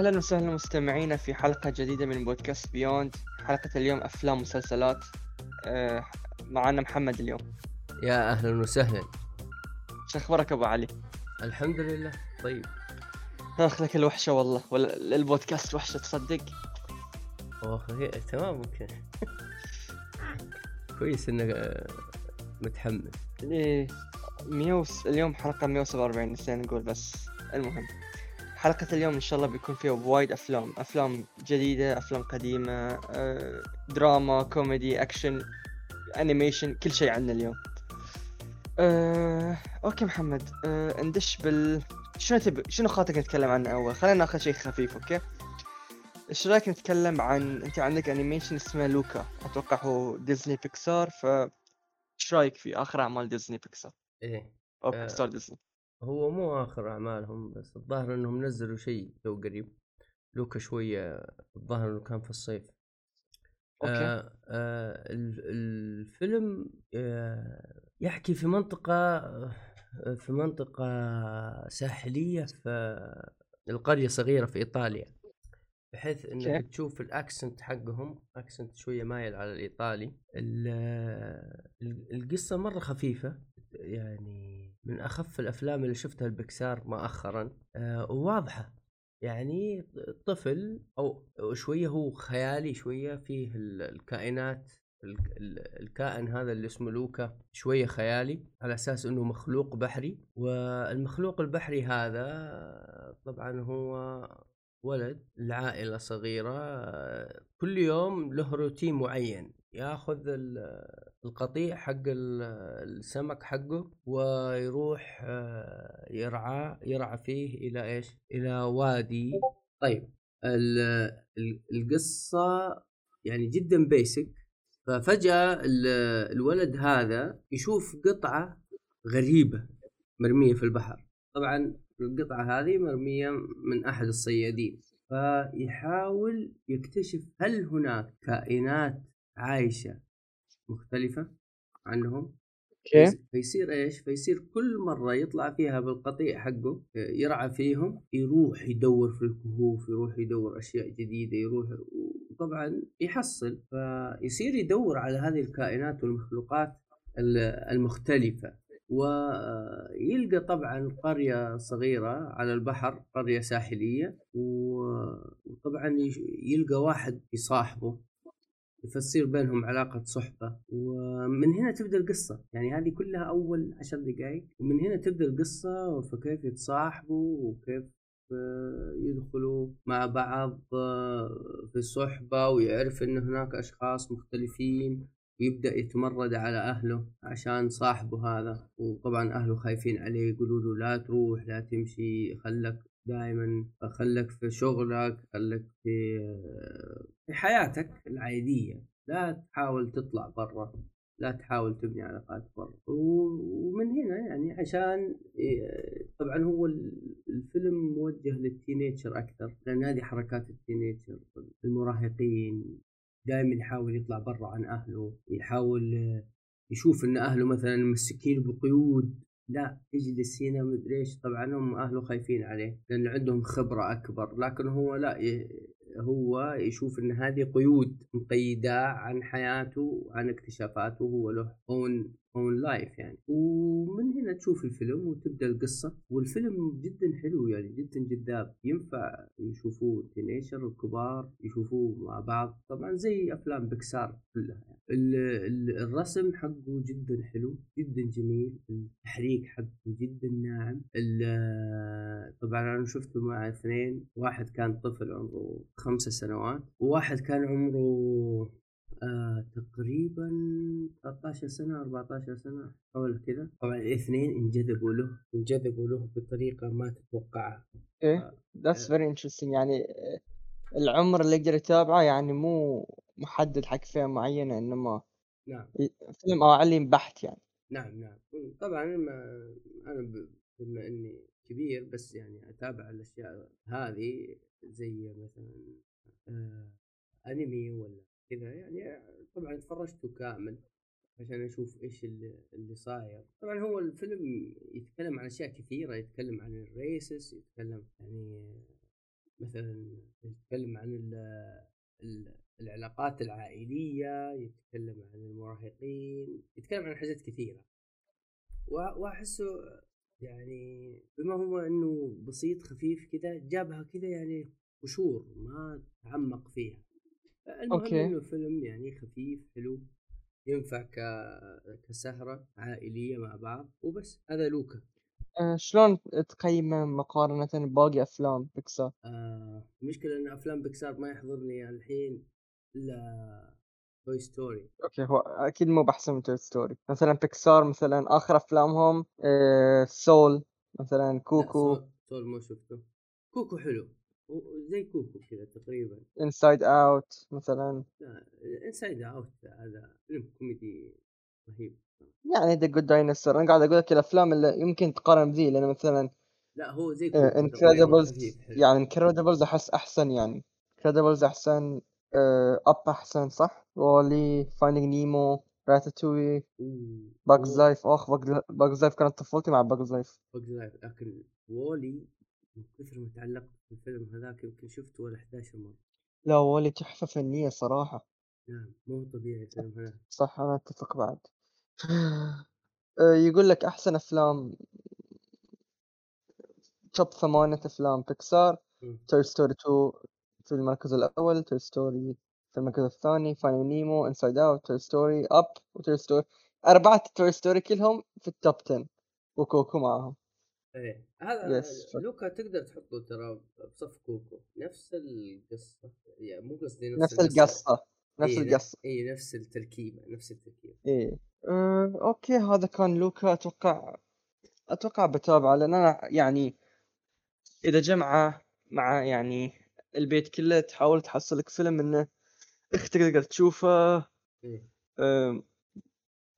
أهلا وسهلا مستمعينا في حلقة جديدة من بودكاست Beyond حلقة اليوم أفلام ومسلسلات. أه معنا محمد اليوم. يا أهلا وسهلا. شو أخبارك أبو علي؟ الحمد لله. طيب. آخ لك الوحشة والله. ولا البودكاست وحشة تصدق؟ أوه هي تمام okay كويس إنك آه، متحمس. anyways اليوم حلقة 147 نسينا نقول بس. المهم. حلقة اليوم إن شاء الله بيكون فيها وايد أفلام. أفلام جديدة أفلام قديمة أه دراما كوميدي أكشن أنيميشن كل شيء عندنا اليوم. أه okay محمد. أه ندش بال شنو تبي شنو خاطرك نتكلم عنه أول؟ خلينا ناخذ شيء خفيف okay؟ إيش رأيك نتكلم عن أنت عندك animation اسمه لوكا. أتوقع هو ديزني بيكسار ف إيش رأيك في آخر أعمال ديزني بيكسار إيه. أو آه. بيكسار ديزني هو مو آخر أعمالهم بس الظاهر إنهم نزلوا شيء تو قريب لوكا شوية الظاهر إنه كان في الصيف. okay. آه آه ال- الفيلم آه يحكي في منطقة آه، في منطقة ساحلية في القرية صغيرة في إيطاليا بحيث إنك. تشوف ال accent حقهم accent شوية مايل على الإيطالي. ال- ال- القصة مرة خفيفة يعني من أخف الأفلام اللي شفتها البكسار مؤخرا آه، وواضحة. يعني طفل أو شوية هو خيالي شوية فيه ال- الكائنات ال- ال- الكائن هذا اللي اسمه لوكا شوية خيالي على أساس إنه مخلوق بحري. والمخلوق البحري هذا طبعا هو ولد لعائلة صغيرة آه، كل يوم له روتين معين. ياخذ القطيع حق ال- السمك حقه ويروح آه، يرعى يرعى فيه إلى إيش؟ إلى وادي. طيب ال- ال- القصة يعني جدا بيسك ففجأة ال- الولد هذا يشوف قطعة غريبة مرمية في البحر. طبعا القطعة هذه مرمية من أحد الصيادين. فيحاول يكتشف هل هناك كائنات عايشة مختلفة عنهم. أوكي. فيصير إيش؟ فيصير كل مرة يطلع فيها بالقطيع حقه يرعى فيهم يروح يدور في الكهوف يروح يدور أشياء جديدة يروح وطبعا يحصل. فيصير يدور على هذه الكائنات والمخلوقات ال- المختلفة. ويلقى طبعا قرية صغيرة على البحر قرية ساحلية وطبعا يلقى واحد يصاحبه. فتصير بينهم علاقة صحبة ومن هنا تبدأ القصة. يعني هذه كلها أول عشر دقائق ومن هنا تبدأ القصة فكيف يتصاحبوا وكيف آه، يدخلوا مع بعض آه، في الصحبة ويعرف أن هناك أشخاص مختلفين ويبدأ يتمرد على أهله عشان صاحبه هذا. وطبعا أهله خايفين عليه يقولوا له لا تروح لا تمشي خلك دائما خلك في شغلك خلك في في حياتك العادية. لا تحاول تطلع برا لا تحاول تبني علاقات برا ومن هنا يعني عشان إيه، طبعا هو ال- الفيلم موجه لل teenager أكثر لأن هذه حركات ال teenager المراهقين دائما يحاول يطلع برا عن أهله يحاول آه، يشوف إن أهله مثلا مسكين بقيود لا اجلس هنا مدري إيش. طبعا هم أهله خايفين عليه لأن عندهم خبرة أكبر. لكن هو لا هو يشوف إن هذه قيود مقيدة عن حياته وعن اكتشافاته. هو له own own life يعني. ومن هنا تشوف الفيلم وتبدأ القصة. والفيلم جدا حلو يعني جدا جذاب. ينفع يشوفوه ال teenager الكبار يشوفوه مع بعض. طبعا زي أفلام بيكسار كلها يعني. ال- ال- الرسم حقه جدا حلو جدا جميل. التحريك حقه جدا ناعم. طبعا أنا شفته مع اثنين. واحد كان طفل عمره خمسة سنوات وواحد كان عمره آه تقريبا 13 سنة 14 سنة حول كذا طبعا الاثنين انجذبوا له انجذبوا له بطريقة ما تتوقعها. okay that's very interesting يعني آه، العمر اللي يقدر يتابعه يعني مو محدد حق فئة معينة إنما نعم. فيلم عالي بحت يعني. نعم نعم. طبعا ما أنا بما إني كبير بس يعني أتابع الأشياء هذه زي مثلا آه انمي ولا كذا يعني طبعا تفرجته كامل عشان أشوف إيش اللي, صاير. طبعا هو الفيلم يتكلم عن أشياء كثيرة يتكلم عن الريسس يتكلم يعني مثلا يتكلم عن ال ال العلاقات العائلية يتكلم عن المراهقين يتكلم عن حاجات كثيرة. وأحسه يعني بما هو إنه بسيط خفيف كذا جابها كذا يعني قشور ما تعمق فيها. المهم أوكي. انه فيلم يعني خفيف حلو ينفع ك... كسهرة عائلية مع بعض وبس. هذا لوكا. آه شلون تقيمه مقارنة بباقي أفلام بيكسار؟ آه المشكلة إن أفلام بيكسار ما يحضرني الحين إلا Toy Story okay هو أكيد مو بحسن من Toy Story مثلا بيكسار مثلا آخر أفلامهم آه Soul مثلا Coco. Soul, Soul ما شفته. Coco حلو. زي Coco كذا تقريبا. Inside Out مثلا. لا Inside Out هذا فيلم كوميدي رهيب. يعني The Good Dinosaur أنا قاعد أقول لك الأفلام اللي يمكن تقارن بذي لأن مثلا لا هو زي Incredibles يعني Incredibles أحس أحسن يعني. Incredibles أحسن Up أحسن صح؟ WALL-E Finding Nemo Ratatouille Bug's Life أخ Bug's Life كانت طفولتي مع Bug's Life Bug's Life لكن WALL-E من كثر ما تعلقت بالفيلم هذاك يمكن شفته ولا 11 مرة. لا WALL-E تحفة فنية صراحة. نعم مو طبيعي الفيلم هذا. صح أنا أتفق بعد آه، يقول لك أحسن أفلام top ثمانية أفلام بيكسار Toy Story 2 في المركز الأول Toy Story في المركز الثاني Finding Nemo Inside Out Toy Story Up و Toy Story أربعة Toy Story كلهم في ال top 10 و Coco معاهم إيه هذا yes. لوكا تقدر تحطه ترى بصف Coco نفس القصة يعني مو قصدي نفس, نفس القصة نفس إيه القصة اي نفس التركيبة نفس التركيبة إيه أه، okay هذا كان لوكا أتوقع أتوقع بتابعه لأن أنا يعني إذا جمعه مع يعني البيت كله تحاول تحصل لك فيلم إنه أختك تقدر تشوفه إيه.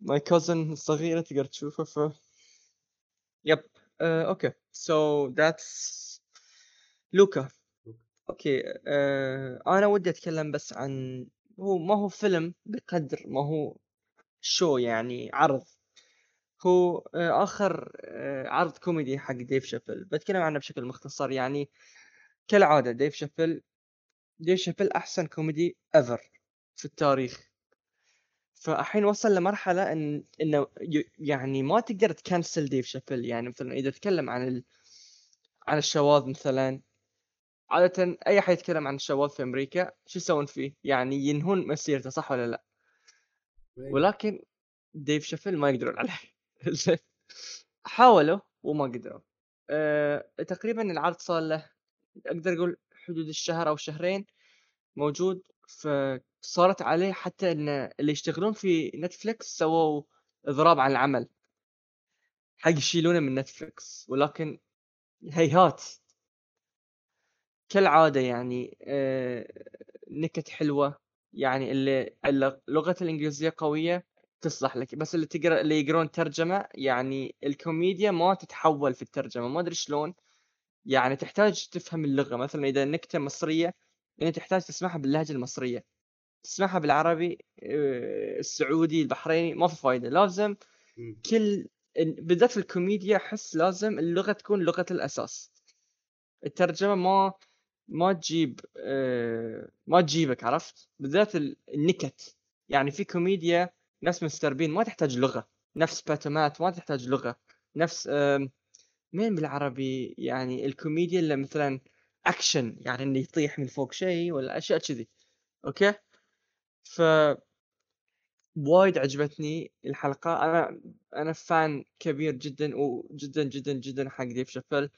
my cousin الصغيرة تقدر تشوفه ف yep okay so that's لوكا okay uh, أنا ودي أتكلم بس عن هو ما هو فيلم بقدر ما هو شو يعني عرض. هو uh, آخر uh, عرض كوميدي حق ديف شابل بتكلم عنه بشكل مختصر يعني كالعادة ديف شابل ديف شابل أحسن كوميدي ever في التاريخ. فالحين وصل لمرحلة إن إنه يعني ما تقدر تكنسل ديف شابل يعني مثلا إذا تكلم عن ال... عن الشواذ مثلا عادة أي أحد يتكلم عن الشواذ في أمريكا شو يسوون فيه؟ يعني ينهون مسيرته صح ولا لا؟ ولكن ديف شافل ما يقدرون عليه حاولوا وما قدروا أه... تقريبا العرض صار له أقدر أقول حدود الشهر أو شهرين موجود فصارت عليه حتى إن اللي يشتغلون في نتفلكس سووا إضراب عن العمل. حق يشيلونه من نتفلكس ولكن هيهات. كالعادة يعني آه، نكت حلوة. يعني اللي اللغة الإنجليزية قوية تصلح لك. بس اللي تقرأ اللي يقرون ترجمة يعني الكوميديا ما تتحول في الترجمة. ما أدري شلون. يعني تحتاج تفهم اللغة. مثلا إذا نكتة مصرية يعني تحتاج تسمعها باللهجة المصرية. تسمعها بالعربي السعودي البحريني ما في فايدة. لازم كل بالذات في الكوميديا أحس لازم اللغة تكون لغة الأساس. الترجمة ما ما تجيب ما تجيبك عرفت؟ بالذات النكت. يعني في كوميديا ناس مستربين ما تحتاج لغة. نفس باتومات ما تحتاج لغة. نفس مين بالعربي؟ يعني الكوميديا اللي مثلا اكشن يعني إنه يطيح من فوق شيء ولا أشياء كذي. okay؟ ف وايد عجبتني الحلقة. أنا أنا fan كبير جدا وجدا جدا جدا حق ديف شابل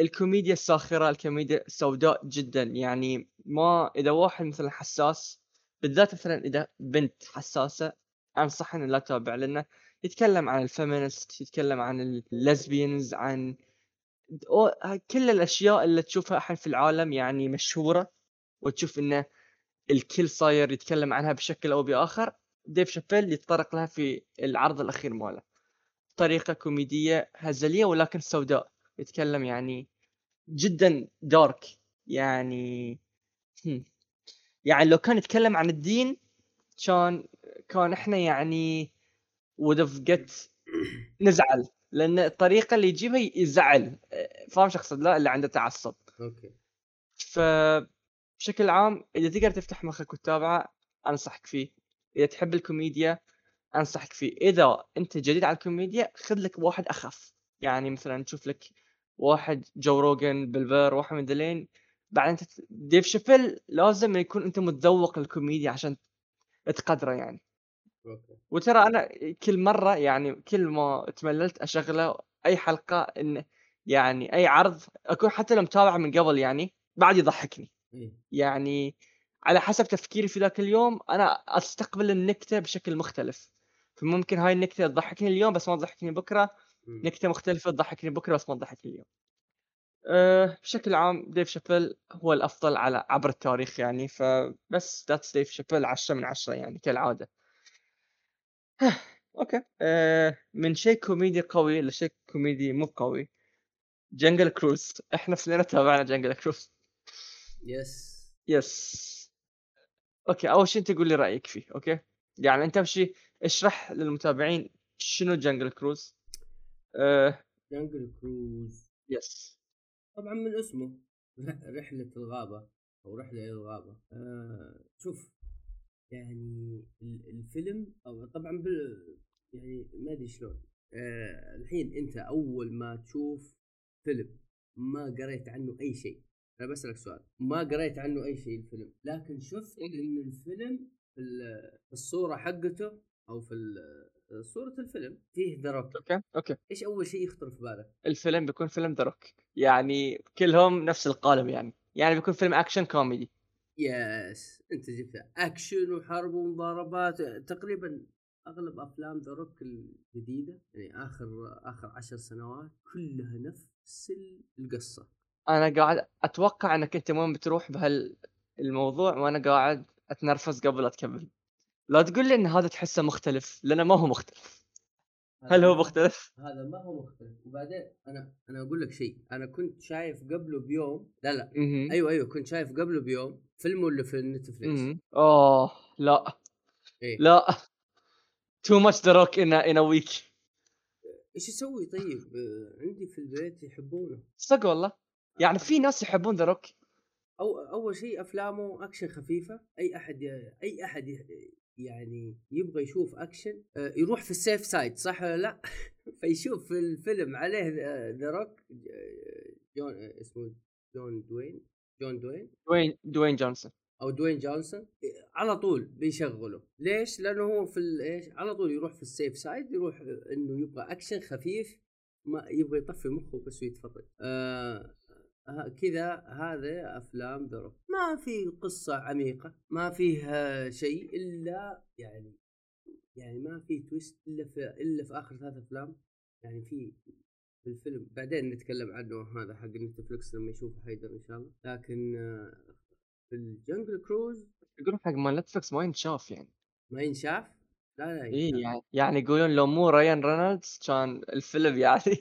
الكوميديا الساخرة الكوميديا السوداء جدا. يعني ما إذا واحد مثلا حساس بالذات مثلا إذا بنت حساسة انصح إنه لا تتابع لأنه يتكلم عن ال feminist يتكلم عن ال lesbians عن كل الأشياء اللي تشوفها الحين في العالم يعني مشهورة وتشوف إنه الكل صاير يتكلم عنها بشكل أو بآخر. ديف شابيل يتطرق لها في العرض الأخير ماله. طريقة كوميدية هزلية ولكن سوداء. يتكلم يعني جدا dark يعني يعني لو كان يتكلم عن الدين كان كان إحنا يعني would have get نزعل. لأن الطريقة اللي يجيبها يزعل. فاهم شخص؟ لا اللي عنده تعصب. أوكي. ف بشكل عام إذا تقدر تفتح مخك وتتابعه أنصحك فيه، إذا تحب الكوميديا أنصحك فيه، إذا أنت جديد على الكوميديا خذ لك واحد أخف، يعني مثلًا تشوف لك واحد جو روجن، بيل بير، واحد من ذيلين، بعدين أنت ت ديف شابيل لازم يكون أنت متذوق الكوميديا عشان تقدره يعني. وترى أنا كل مرة يعني كل ما تمللت أشغله أي حلقة إن يعني أي عرض أكون حتى لو متابعه من قبل يعني بعد يضحكني،. يعني على حسب تفكيري في ذاك اليوم أنا أستقبل النكتة بشكل مختلف، فممكن هاي النكتة تضحكني اليوم بس ما تضحكني بكرة، مم. نكتة مختلفة تضحكني بكرة بس ما تضحكني اليوم. آآ بشكل عام ديف شابيل هو الأفضل على عبر التاريخ يعني، فبس that's ديف شابيل 10 من 10 يعني كالعادة. أوكي، آآ من شيء كوميدي قوي لشيء كوميدي مو قوي، جنجل كروز، إحنا كلنا تابعنا جنجل كروز. yes yes. أوكي، أول شي أنت قُل لي رأيك فيه، أوكي؟ يعني أنت أول شي اشرح للمتابعين شنو جنجل كروز؟ آآ جنجل كروز يس. طبعا من اسمه رحلة الغابة أو رحلة إلى الغابة آه شوف يعني ال- الفيلم أو طبعا بال يعني ما أدري شلون آه الحين أنت أول ما تشوف فيلم ما قريت عنه أي شيء أنا بسألك سؤال ما قريت عنه أي شيء الفيلم لكن شفت إن الفيلم في ال- في الصورة حقته أو في صورة الفيلم فيه ذا روك أوكي، أوكي. إيش أول شيء يخطر في بالك؟ الفيلم بيكون فيلم ذا روك، يعني كلهم نفس القالب يعني، يعني بيكون فيلم أكشن كوميدي. yes أنت جبتها أكشن وحرب ومضاربات تقريبا أغلب أفلام ذا روك الجديدة يعني آخر آخر عشر سنوات كلها نفس القصة أنا قاعد أتوقع إنك أنت وين بتروح بهال الموضوع وأنا قاعد أتنرفز قبل لا تكمل. لا تقول لي إن هذا تحسه مختلف، لأنه ما هو مختلف. هل هو مختلف؟ هذا ما هو مختلف وبعدين أنا أنا أقول لك شيء أنا كنت شايف قبله بيوم لا لا اهم. أيوه أيوه كنت شايف قبله بيوم فيلمه اللي في نتفليكس اهم. أوه لأ، إيه؟ much the rock in a in a week. إيش أسوي طيب آه، عندي في البيت يحبونه صدق والله. يعني في ناس يحبون ذا روك. أو أول شيء أفلامه أكشن خفيفة. أي أحد أي أحد يعني يبغى يشوف أكشن آه، يروح في ال safe side صح ولا لا؟ فيشوف في الفيلم عليه ذا روك جون آه، اسمه جون دوين جون دوين؟ دوين دوين جونسون. أو دوين جونسون. آه، على طول بيشغله. ليش؟ لأنه هو في إيش؟ على طول يروح في ال safe side يروح آه، إنه يبغى أكشن خفيف ما يبغى يطفي مخه بس ويتفرج. آه كذا هذا أفلام ذا ما في قصة عميقة ما فيها شيء إلا يعني يعني ما في twist إلا في إلا في آخر ثلاث أفلام. يعني في في الفيلم بعدين نتكلم عنه هذا حق نتفلكس لما يشوفه حيدر إن شاء الله. لكن آه، في الجنجل كروز يقولون حق مال نتفلكس ما ينشاف يعني. ما ينشاف؟ لا لا إي ينشاف. يعني يعني يقولون لو مو رايان رينولدز كان الفيلم يعني.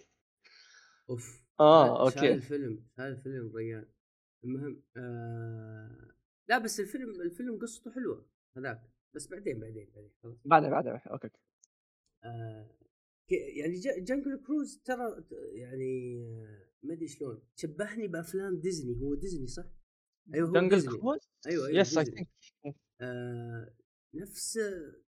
أوف. شال- شال أوكي. الفيلم شال الفيلم ريان المهم آه لا بس الفيلم الفيلم قصته حلوة هذاك بس بعدين بعدين بعدين خلاص بعدين بعدين. أوكي. آه يعني ج- جنجل كروز ترى يعني آه، ما أدري شلون شبهني بأفلام ديزني هو ديزني صح؟ أيوه هو ديزني كروز؟ أيوه أيوه yes اي آه نفس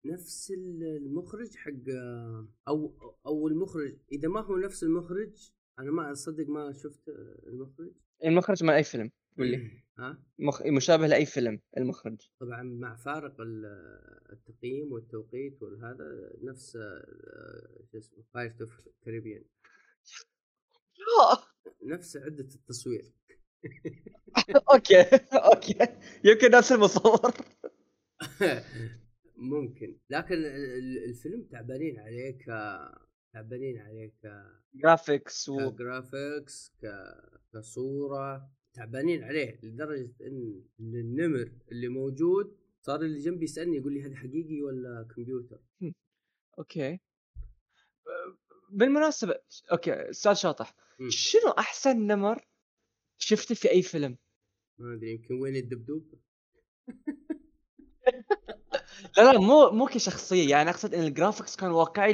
نفس المخرج حق آه، أو أو المخرج إذا ما هو نفس المخرج أنا ما اصدق ما شفت آه، المخرج؟ المخرج مال أي فيلم قول لي. ها؟ مخ... مشابه لأي فيلم المخرج. طبعا مع فارق ال- التقييم والتوقيت والهذا نفس آه، شو اسمه Pirates of Caribbean نفس عدة التصوير. أوكي أوكي. يمكن نفس المصور. ممكن. لكن ال- ال- الفيلم تعبانين عليه ك تعبانين عليه ك جرافيكس و كجرافيكس ك... كصورة تعبانين عليه لدرجة إن النمر اللي موجود صار اللي جنبي يسألني يقول لي هذا حقيقي ولا كمبيوتر أوكي بالمناسبة أوكي أستاذ شاطح. شنو أحسن نمر شفته في أي فيلم؟ ما أدري يمكن وين الدبدوب لا لا مو مو كشخصية. يعني أقصد إن ال graphics كان واقعي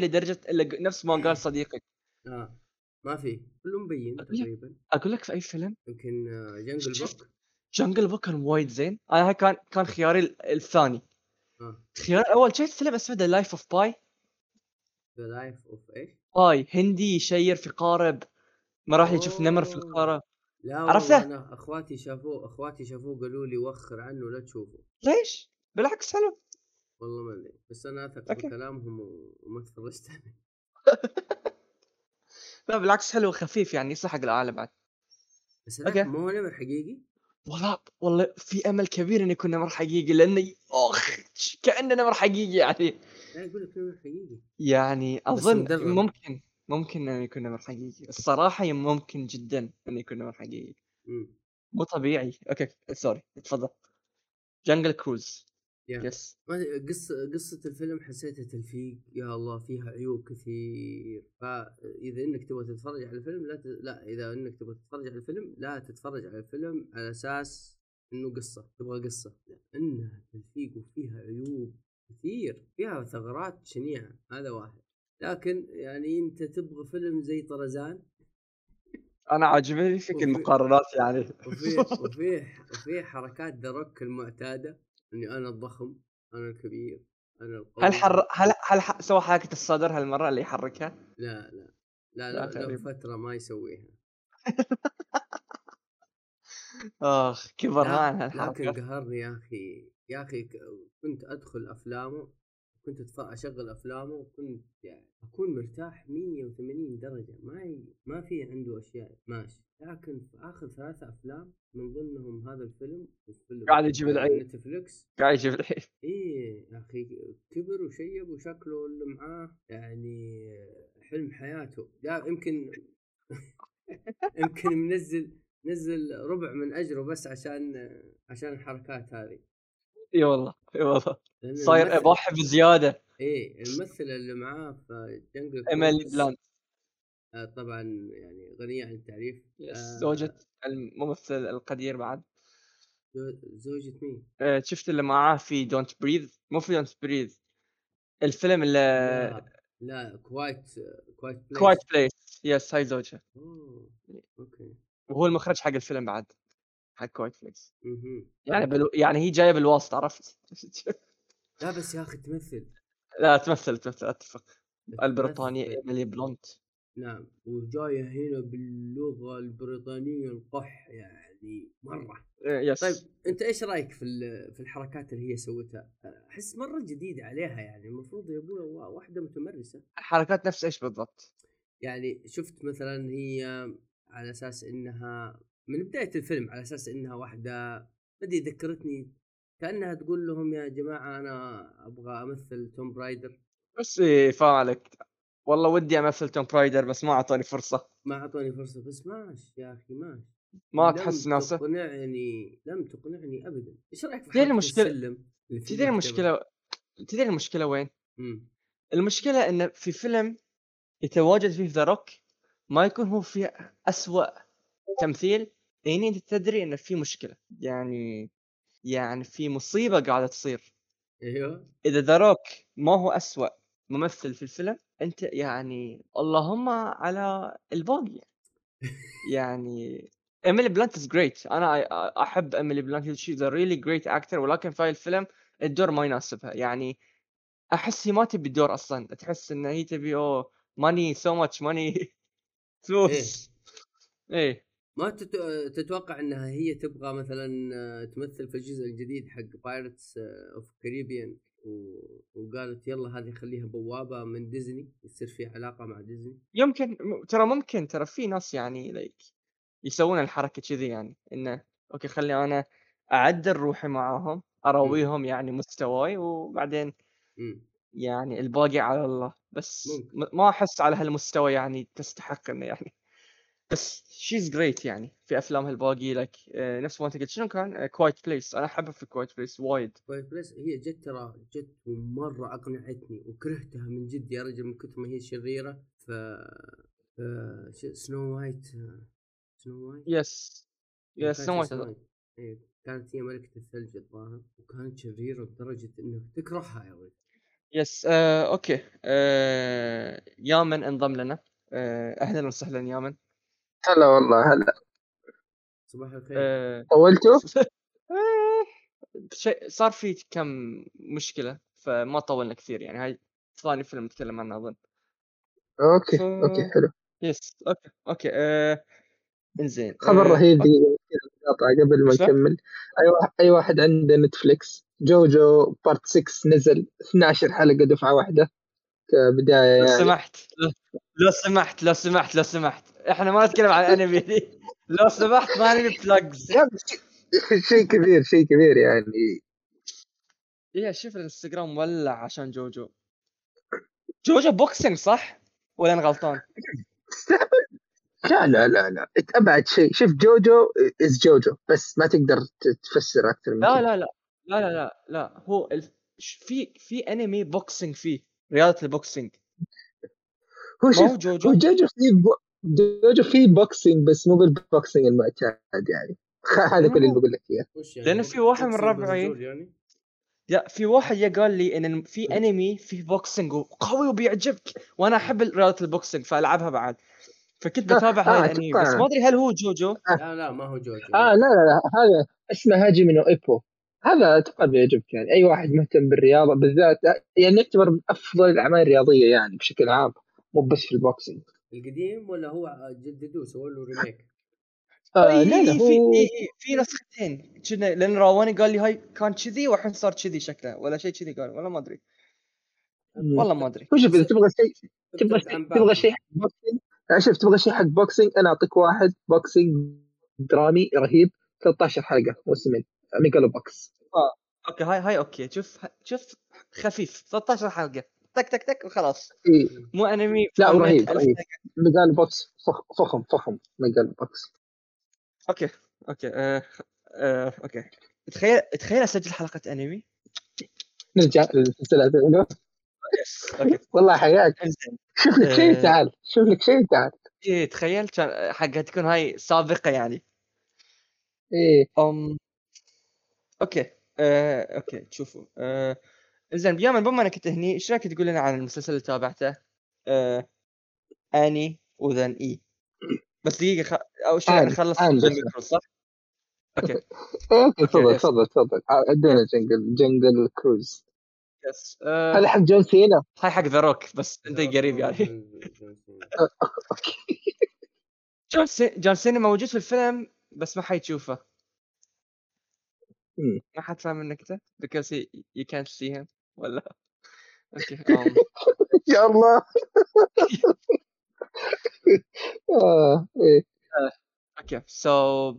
ق- نفس ما قال صديقك. آه. ما في. كله مبين تقريبا. أقول لك في أي فيلم؟ يمكن آه، Jungle Book Jungle Book كان وايد زين. أنا هاي كان كان خياري ال- الثاني. آه. خيار الأول شفت فيلم اسمه the Life of Pi the Life of إيش؟ Pi هندي يشير في قارب. ما راح يشوف نمر في أوه. القارة. لا عرفته؟ أنا أخواتي شافوه أخواتي شافوه قالوا لي وخر عنه لا تشوفه. ليش؟ بالعكس حلو. والله ما أدري بس أنا أثق أوكي. بكلامهم وما تفرجت عليه. لا بالعكس حلو وخفيف يعني يصلح حق العالم بعد. بس لا أوكي. مو نمر حقيقي؟ والله والله في أمل كبير انه يكون نمر حقيقي لأنه أخ كانه نمر حقيقي يعني. لا يقول لك نمر حقيقي. يعني أظن. ممكن ممكن انه يكون نمر حقيقي. الصراحة ممكن جدا انه يكون نمر حقيقي. مو طبيعي. أوكي sorry تفضل. Jungle Cruise yes ما أدري، قصة قصة الفيلم حسيتها تلفيق يا الله فيها عيوب كثير. فإذا إنك تبغى تتفرج على الفيلم لا ت... لا إذا إنك تبغى تتفرج على الفيلم لا تتفرج على الفيلم على أساس إنه قصة تبغى قصة. لأنها تلفيق وفيها عيوب كثير فيها ثغرات شنيعة هذا واحد. لكن يعني أنت تبغى فيلم زي طرزان أنا عاجبني فيك المقارنات يعني. وفيه وفيه وفيه حركات دروك المعتادة. إني أنا الضخم أنا الكبير أنا القوي هل حر هل هل ح... سوى حركة الصدر هالمرة اللي يحركها؟ لا لا لا لا لا له. فترة ما يسويها أخ كبر لا عنها لكن قهرني يا أخي يا أخي ك- كنت أدخل أفلامه كنت أشغل أفلامه وكنت يعني أكون مرتاح 180 درجة. ما ي... ما في عنده أشياء ماشي. لكن في آخر ثلاثة أفلام من ضمنهم هذا الفيلم وفيلم قاعد يجيب العيد. نتفليكس. قاعد يجيب الحين إيه يا أخي كبر وشيب وشكله اللي معاه يعني حلم حياته. لا يمكن يمكن منزل نزل ربع من أجره بس عشان عشان الحركات هذه. إي والله إي والله. صاير الممثل- اباحي بزياده إيه الممثلة اللي معاه في Jungle إيميلي بلانت. آه، طبعا يعني غنية عن التعريف. آه، زوجة الممثل القدير بعد. زو- زوجة مين؟ آه، شفت اللي معاه في Don't Breathe مو في Don't Breathe الفيلم اللي لا لا quiet Quiet Place quiet Place yes هاي زوجها. Okay. وهو المخرج حق الفيلم بعد. حق Quiet Place مهم. يعني بالو... يعني هي جاية بالواسط عرفت؟ لا بس يا أخي تمثل. لا تمثل تمثل أتفق. البريطانية. إيميلي بلونت. نعم. وجاية هنا باللغة البريطانية القح يعني مرة. آه، yes. طيب أنت إيش رأيك في في الحركات اللي هي سوتها؟ أحس مرة جديدة عليها يعني. المفروض يا أبوي وا- واحدة متمرسة. الحركات نفس إيش بالضبط؟ يعني شفت مثلا هي على أساس إنها من بداية الفيلم على أساس إنها واحدة ادري ذكرتني كأنها تقول لهم يا جماعة أنا أبغى أمثل توم برايدر بس إيه، فاهم عليك والله ودي أمثل توم برايدر بس ما أعطوني فرصة ما أعطوني فرصة بس ماش يا أخي ماش ما تحس ناسه تقنعني لم تقنعني ابدا إيش رأيك في في تدري؟ المشكلة تدري المشكلة وين؟ مم. المشكلة إن في فيلم يتواجد فيه ذا روك ما يكون هو فيه أسوأ تمثيل يعني أنت تدري إن في مشكلة. يعني يعني في مصيبة قاعدة تصير. أيوه. إذا ذا ما هو أسوأ ممثل في الفيلم أنت يعني اللهم على الباقي. يعني ايميلي بلانت is great أنا أحب ايميلي بلانت she's a really great actor ولكن في الفيلم الدور ما يناسبها. يعني أحس هي ما تبي الدور أصلا. تحس إن هي تبي أو money so much money فلوس. إيه. ما تت... تتوقع إنها هي تبغى مثلا آه، تمثل في الجزء الجديد حق Pirates of Caribbean. وقالت يلا هذه خليها بوابة من ديزني يصير في علاقة مع ديزني يمكن م- ترى ممكن ترى في ناس يعني like يسوون الحركة كذي يعني إنه okay خلي أنا أعدل روحي معاهم اراويهم يعني مستواي وبعدين مم. يعني الباقي على الله بس ممكن. م- ما أحس على هالمستوى يعني تستحق إنه يعني بس she's great يعني في أفلامها الباقي لك نفس ما أنت قلت. شنو كان؟ Quiet Place أنا أحبها في Quiet Place وايد. Quiet Place هي جت ترى جت ومرة أقنعتني وكرهتها من جد يا رجل من كثر ما هي شريرة. ف Snow White Snow White yes yes Snow White كانت هي ملكة الثلج الظاهر وكانت شريرة لدرجة إنك تكرهها يا ولد. yes آه، okay. آه، يامن انضم لنا. آه، أهلا وسهلا يامن. هلا والله هلا. صباح الخير. آه، طولتوا؟ آه، شيء صار في كم مشكلة فما طولنا كثير يعني. هاي ثاني فيلم نتكلم عنه أظن. okay ف- okay حلو. yes okay okay آه... إنزين خبر آه، رهيب قاطع قبل ما؟ نكمل. أي واحد أي واحد عنده نتفليكس جوجو part 6 نزل 12 حلقة دفعة واحدة كبداية لو يعني. سمحت. لو- سمحت لو سمحت لو سمحت. إحنا ما نتكلم عن انمي دي لو سمحت ما نبي plugs شيء- كبير شيء كبير يعني. إيه شوف الانستغرام ولع عشان جوجو. جوجو boxing صح؟ ولا أنا غلطان؟ تستهبل لا لا لا لا أبعد شيء. شوف جوجو is جوجو بس ما تقدر تفسر أكثر من لا. لا لا لا. لا لا لا. هو الف... في في anime boxing فيه. رياضة ال boxing. هو شوف هو جوجو؟ هو جوجو في بو... جوجو في boxing بس مو بال boxing المعتاد يعني. هذا كل اللي بقول لك إياه. يعني؟ لأنه في واحد من ربعي- يعني؟ لا في واحد يا قال لي إن في أنمي فيه boxing وقوي وبيعجبك وأنا أحب رياضة ال boxing فألعبها بعد. فكنت آه، بتابع آه، هاي الانمي بس. ما أدري هل هو جوجو؟ لا لا ما هو جوجو. آه لا لا لا هذا اسمه هاجيمي نو إيبو. هذا أتوقع بيعجبك يعني. أي واحد مهتم بالرياضة بالذات يعني يعتبر من أفضل الأعمال الرياضية يعني بشكل عام مو بس في ال boxing. القديم ولا هو جددوه سووا له remake آه اي لا لا في هو اي اي في نسختين كنا لأن راواني قال لي هاي كان كذي والحين صار كذي شكله ولا شيء كذي قال ولا ما أدري. والله ما أدري. هو شوف إذا تبغى شيء تبغى شيء تبغى. شيء حق boxing آه، شوف تبغى شيء حق boxing أنا أعطيك واحد boxing درامي رهيب 13 حلقة موسمين. ميجالو بوكس أوكي هاي هاي أوكي. شوف شوف خفيف 13 حلقة. تك تك تك وخلاص. إيه. مو أنمي لا، رهيب، رهيب. حلقة. ميجالو بوكس فخ- فخم فخم ميجالو بوكس okay okay آه آه okay. تخيل تخيل أسجل حلقة أنمي. نرجع للسلسلة okay. والله حياك. شوف لك شيء آه. تعال. شوف لك شيء تعال. إيه تخيل كان حقها تكون هاي سابقة يعني. إيه. أم Okay. آه، okay تشوفوا. آه، زين بيامن بما انك كنت هني إيش رأيك تقول لنا عن المسلسل اللي تابعته؟ آه، أني وذن إي. بس دقيقة خ... اول شيء نخلص صح؟ أوكي. أوكي تفضل. تفضل تفضل. عدينا Jungle Jungle Cruise. Yes. آه، هذا حق جون سينا؟ هاي حق ذا روك بس أنت قريب يعني. okay. جون سي... جون سينا موجود في الفيلم بس ما حيتشوفه. ما حد فاهم النكته because you can't see him ولا okay يا الله آه إيه. Okay. So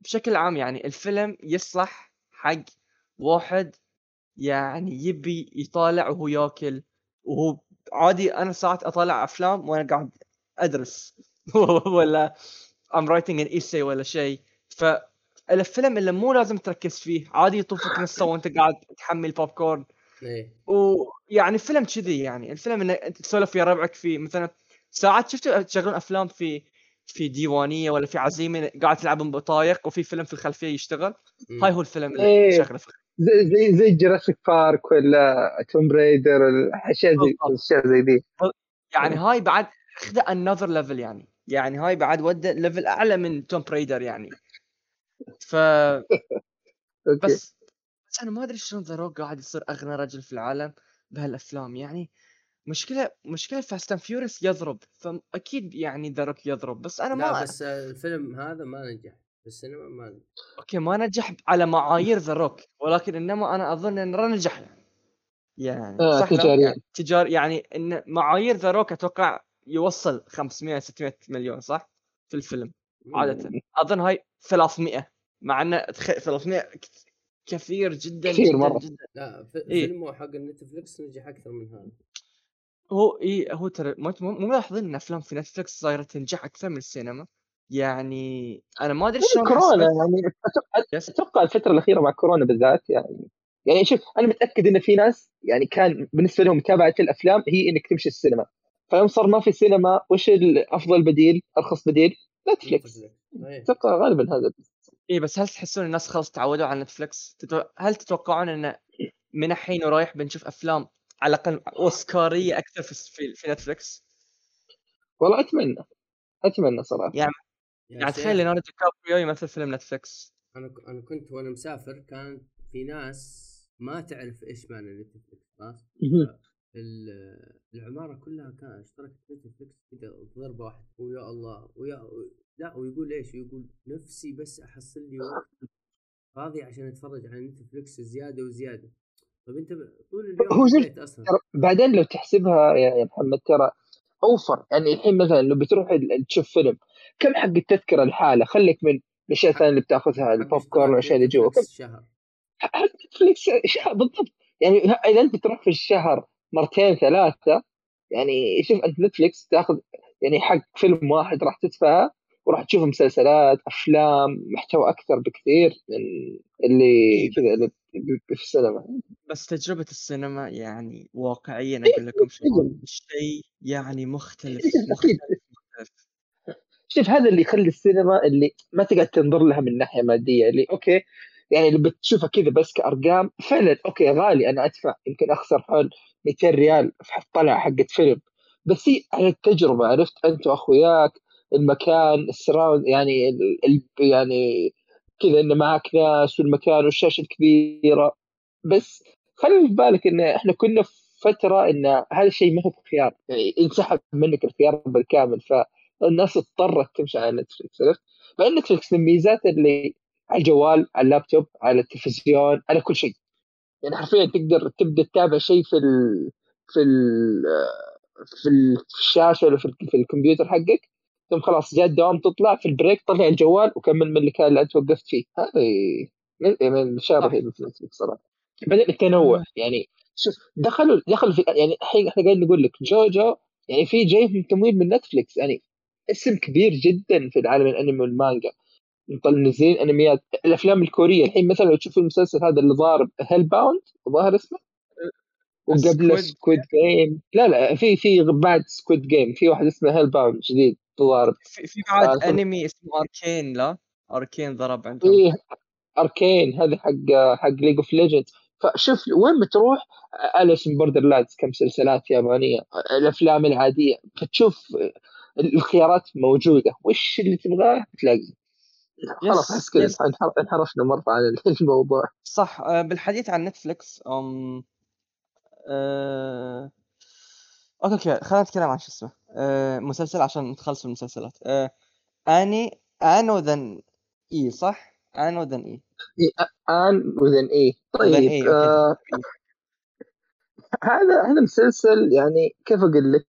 بشكل عام يعني الفيلم يصلح حق واحد يعني يبي يطالع وهو ياكل وهو عادي أنا ساعات أطالع أفلام وأنا قاعد أدرس ولا I'm writing an essay ولا شيء. فالفيلم اللي مو لازم تركز فيه عادي يطوفك نصه وانت قاعد تحمل بوب كورن إيه. ويعني فيلم كذي يعني الفيلم انك انت تسولف ويا ربعك في مثلا ساعات شفتوا تشغلون أفلام في في ديوانية ولا في عزيمة قاعد تلعبون بطايق وفي فيلم في الخلفية يشتغل؟ مم. هاي هو الفيلم اللي إيه. شغله في زي زي زي Jurassic Park ولا Tomb Raider أشياء زي بالضبط. أشياء زي دي. يعني هاي بعد أخذ another level يعني يعني هاي بعد وده level أعلى من Tomb Raider يعني. ف بس بس أنا ما أدري شلون The Rock قاعد يصير أغنى رجل في العالم بهالأفلام. يعني مشكلة مشكلة Fast and Furious يضرب فأكيد يعني The Rock يضرب بس أنا ما لا بس الفيلم هذا ما نجح في السينما ما نجح. okay ما نجح على معايير The Rock ولكن إنما أنا أظن انه نجح يعني. يعني آه، صح لا؟ تجارياً. يعني تجار يعني إن معايير The Rock أتوقع يوصل 500 600 مليون صح؟ في الفيلم. عادة. أظن هاي 300 مع إنه تخ... 300 ك- كثير جدا كثير جدا مرة. جدا. لا في إيه. فيلمه حق ال Netflix نجح أكثر من هذا. هو إي هو ترى مو ملاحظين إن أفلام في Netflix صايرة تنجح أكثر من السينما؟ يعني أنا ما أدري شلون كورونا يعني أتوقع الفترة الأخيرة مع كورونا بالذات يعني يعني شوف أنا متأكد إن في ناس يعني كان بالنسبة لهم متابعة الأفلام هي إنك تمشي السينما. فيوم صار ما في سينما وش الافضل بديل أرخص بديل؟ Netflix Netflix. إيه. أتوقع غالبا هذا اي بس هل تحسون الناس خلاص تعودوا على Netflix؟ تتو... هل تتوقعون إن من الحين ورايح بنشوف أفلام على الأقل أوسكارية أكثر في في, في Netflix؟ والله أتمنى أتمنى صراحة يعني يعني تخيل ليوناردو دي كابريو يمثل فيلم Netflix أنا أنا كنت وأنا مسافر كان في ناس ما تعرف إيش معنى Netflix خلاص العمارة كلها كان اشتركت Netflix كذا ضربه واحدة ويا الله ويا لا ويقول إيش؟ يقول نفسي بس أحصل لي وقت فاضي عشان أتفرج على Netflix زيادة وزيادة. طيب أنت طول اليوم هو أصلا؟ بعدين لو تحسبها يا محمد ترى أوفر. يعني الحين مثلا لو بتروح تشوف فيلم كم حق التذكرة الحاله خليك من الأشياء الثانية اللي بتأخذها البوب كورن والأشياء اللي جوا كم شهر Netflix شهر بالضبط. يعني إذا أنت تروح في الشهر مرتين ثلاثة. يعني شوف أنت Netflix تاخذ يعني حق فيلم واحد راح تدفعه وراح تشوف مسلسلات أفلام محتوى أكثر بكثير من اللي إيه. كذا في السينما. بس تجربة السينما يعني واقعيا أقول إيه، لكم شيء يعني مختلف مختلف مختلف. شوف هذا اللي يخلي السينما اللي ما تقدر تنظر لها من ناحية مادية اللي okay يعني اللي بتشوفها كذا بس كأرقام فعلا okay غالي أنا أدفع. يمكن أخسر حول 200 ريال في طلعه حقت فيلم. بس هي على التجربة عرفت أنت وأخوياك المكان ال surround يعني ال يعني كذا إنه معك ناس والمكان والشاشة الكبيرة. بس خلي في بالك إن إحنا كنا في فترة إن هذا الشيء ما هو خيار يعني انسحب منك الخيار بالكامل. فالناس اضطرت تمشي على نتفلكس عرفت؟ مع نتفلكس من الميزات اللي على الجوال على اللابتوب على التلفزيون على كل شيء. يعني حرفيا تقدر تبدأ تتابع شيء في ال في ال في الشاشة ولا في, في الكمبيوتر حقك ثم خلاص جاء الدوام تطلع في ال break طلع الجوال وكمل من المكان اللي أنت وقفت فيه. هذه من الأشياء الرهيبة في Netflix صراحة. بعدين التنوع يعني شوف دخلوا دخلوا في يعني الحين إحنا قاعدين نقول لك JoJo يعني في جاي تمويل من Netflix يعني اسم كبير جدا في العالم الانمي والمانجا منزلين أنميات. الأفلام الكورية الحين مثلا لو تشوف المسلسل هذا اللي ضارب Hellbound ظاهر اسمه؟ وقبل Squid Game لا لا في في بعد Squid Game في واحد اسمه Hellbound جديد ضارب في, في بعد آه أنمي اسمه Arcane لا؟ Arcane ضرب عندهم. إيه Arcane هذا حق حق League of Legends فشوف وين بتروح؟ Alice Borderlands كمسلسلات يابانية. الأفلام العادية. فتشوف الخيارات موجودة. وش اللي تبغاه؟ تلاقيه. خلاص احس كذا انحرفنا مرة عن الموضوع. صح آه، بالحديث عن Netflix أم... أه... okay okay خلينا نتكلم عن شو اسمه أه... مسلسل عشان نتخلص من المسلسلات. أه... Anne Anne with an E صح؟ Anne with an E. Anne with an E. طيب إيه. آه... هذا هذا مسلسل يعني كيف أقول لك؟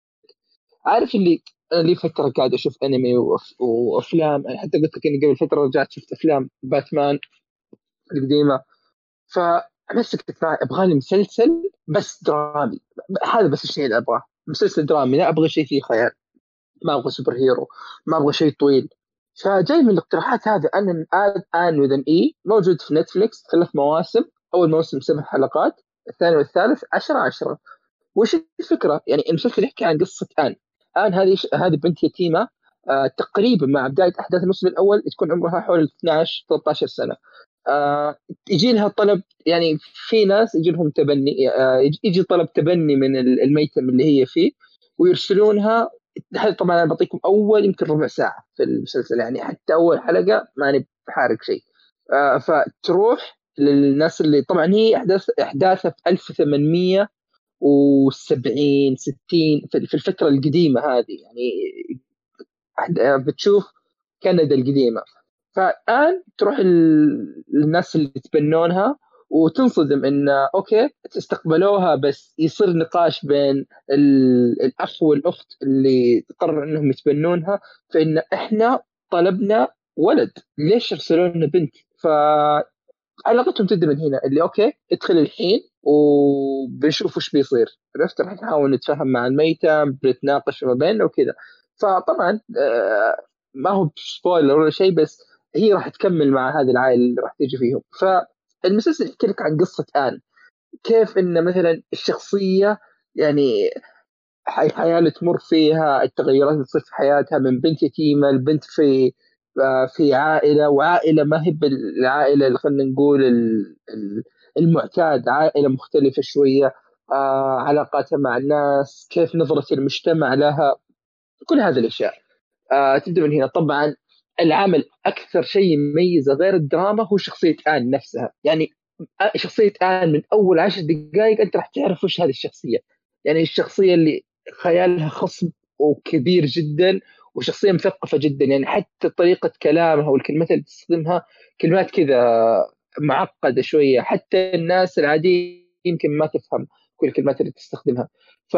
عارف اللي أنا لي فترة قاعد أشوف أنمي وأفلام. يعني حتى قلت لك إني قبل فترة رجعت شفت أفلام باتمان القديمة. فمسكت معي أبغى لي مسلسل بس درامي. هذا بس الشيء اللي أبغاه. مسلسل درامي. لا أبغى شيء فيه خيال. ما أبغى superhero. ما أبغى شيء طويل. فجاي من الاقتراحات هذه أن Anne Anne with an E موجود في Netflix ثلاث مواسم. أول موسم سبع حلقات. الثاني والثالث 10 10 وش الفكرة؟ يعني المسلسل يحكي عن قصة آن. الآن هذه هذه بنت يتيمة آه تقريبا مع بداية أحداث الموسم الأول تكون عمرها حول 12 13 سنة. آه يجي لها طلب يعني في ناس يجي لهم تبني آه يجي طلب تبني من الميتم اللي هي فيه ويرسلونها هذا طبعا أنا بعطيكم أول يمكن ربع ساعة في المسلسل يعني حتى أول حلقة ماني بحارق شيء. آه فتروح للناس اللي طبعا هي احداث أحداثها في 1800 و70 60 في الفترة القديمة هذه يعني بتشوف كندا القديمة. فالآن تروح للناس اللي يتبنونها وتنصدم إن okay استقبلوها بس يصير نقاش بين الأخ والأخت اللي قرروا إنهم يتبنونها فإن إحنا طلبنا ولد. ليش يرسلون لنا بنت؟ ف علاقتهم تبدأ من هنا اللي okay ادخل الحين وبنشوف وش بيصير. عرفت؟ راح نحاول نتفاهم مع الميتم بنتناقش ما بيننا وكذا. فطبعا آه، ما هو spoiler ولا شيء بس هي راح تكمل مع هذه العائله اللي راح تيجي فيهم. فالمسلسل يحكي لك عن قصة آن. كيف إن مثلا الشخصية يعني الحياة اللي تمر فيها التغيرات اللي تصير في حياتها من بنت يتيمة لبنت في في عائلة وعائلة ما هي بالعائلة خلينا نقول المعتاد عائلة مختلفة شوية آه علاقاتها مع الناس كيف نظرة المجتمع لها كل هذه الأشياء. آه تبدأ من هنا. طبعا العمل أكثر شيء يميزه غير الدراما هو شخصية آن نفسها. يعني شخصية آن من أول عشر دقائق أنت راح تعرف وش هذه الشخصية. يعني الشخصية اللي خيالها خصب وكبير جدا وشخصية مثقفة جدا يعني حتى طريقة كلامها والكلمات اللي تستخدمها كلمات كذا معقدة شوية حتى الناس العاديين يمكن ما تفهم كل الكلمات اللي تستخدمها. ف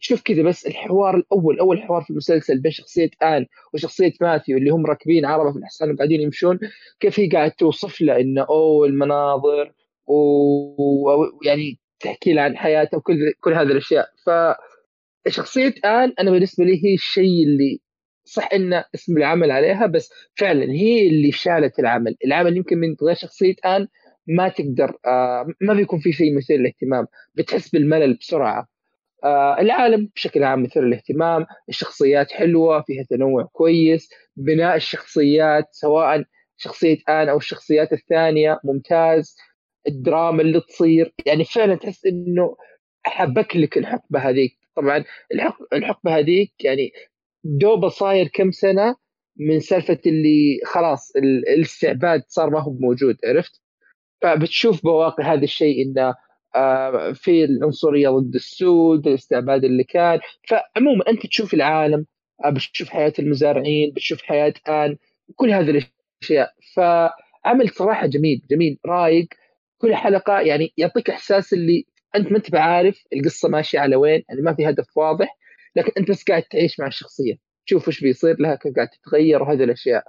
تشوف كذا بس الحوار الأول أول حوار في المسلسل بين شخصية آن وشخصية ماثيو اللي هم راكبين عربة في الحصان وقاعدين يمشون كيف هي قاعد توصف له إنه أوه المناظر ويعني تحكي له عن حياته وكل كل هذه الأشياء. ف شخصيه آن أنا بالنسبة لي هي الشيء اللي صح إن اسم العمل عليها بس فعلا هي اللي شالت العمل، العمل يمكن من غير شخصية آن ما تقدر آه ما بيكون في شيء مثير للاهتمام، بتحس بالملل بسرعة. آه العالم بشكل عام مثير للاهتمام، الشخصيات حلوة فيها تنوع كويس، بناء الشخصيات سواء شخصية آن أو الشخصيات الثانية ممتاز، الدراما اللي تصير. يعني فعلا تحس إنه حبك لك الحقبة هذيك. طبعا الحقبة هذيك يعني دوبه صاير كم سنة من سالفة اللي خلاص الاستعباد صار ما هو موجود عرفت؟ فبتشوف بواقي هذا الشيء إنه آه، في العنصرية ضد السود الاستعباد اللي كان. فعموما أنت تشوف العالم آه، بتشوف حياة المزارعين بتشوف حياة آن كل هذه الأشياء. فعمل صراحة جميل جميل رايق. كل حلقة يعني يعطيك إحساس اللي أنت ما أنت بعارف القصة ماشية على وين يعني ما في هدف واضح. لكن أنت بس قاعد تعيش مع الشخصية. تشوف وش بيصير لها كيف قاعد تتغير وهذه الأشياء.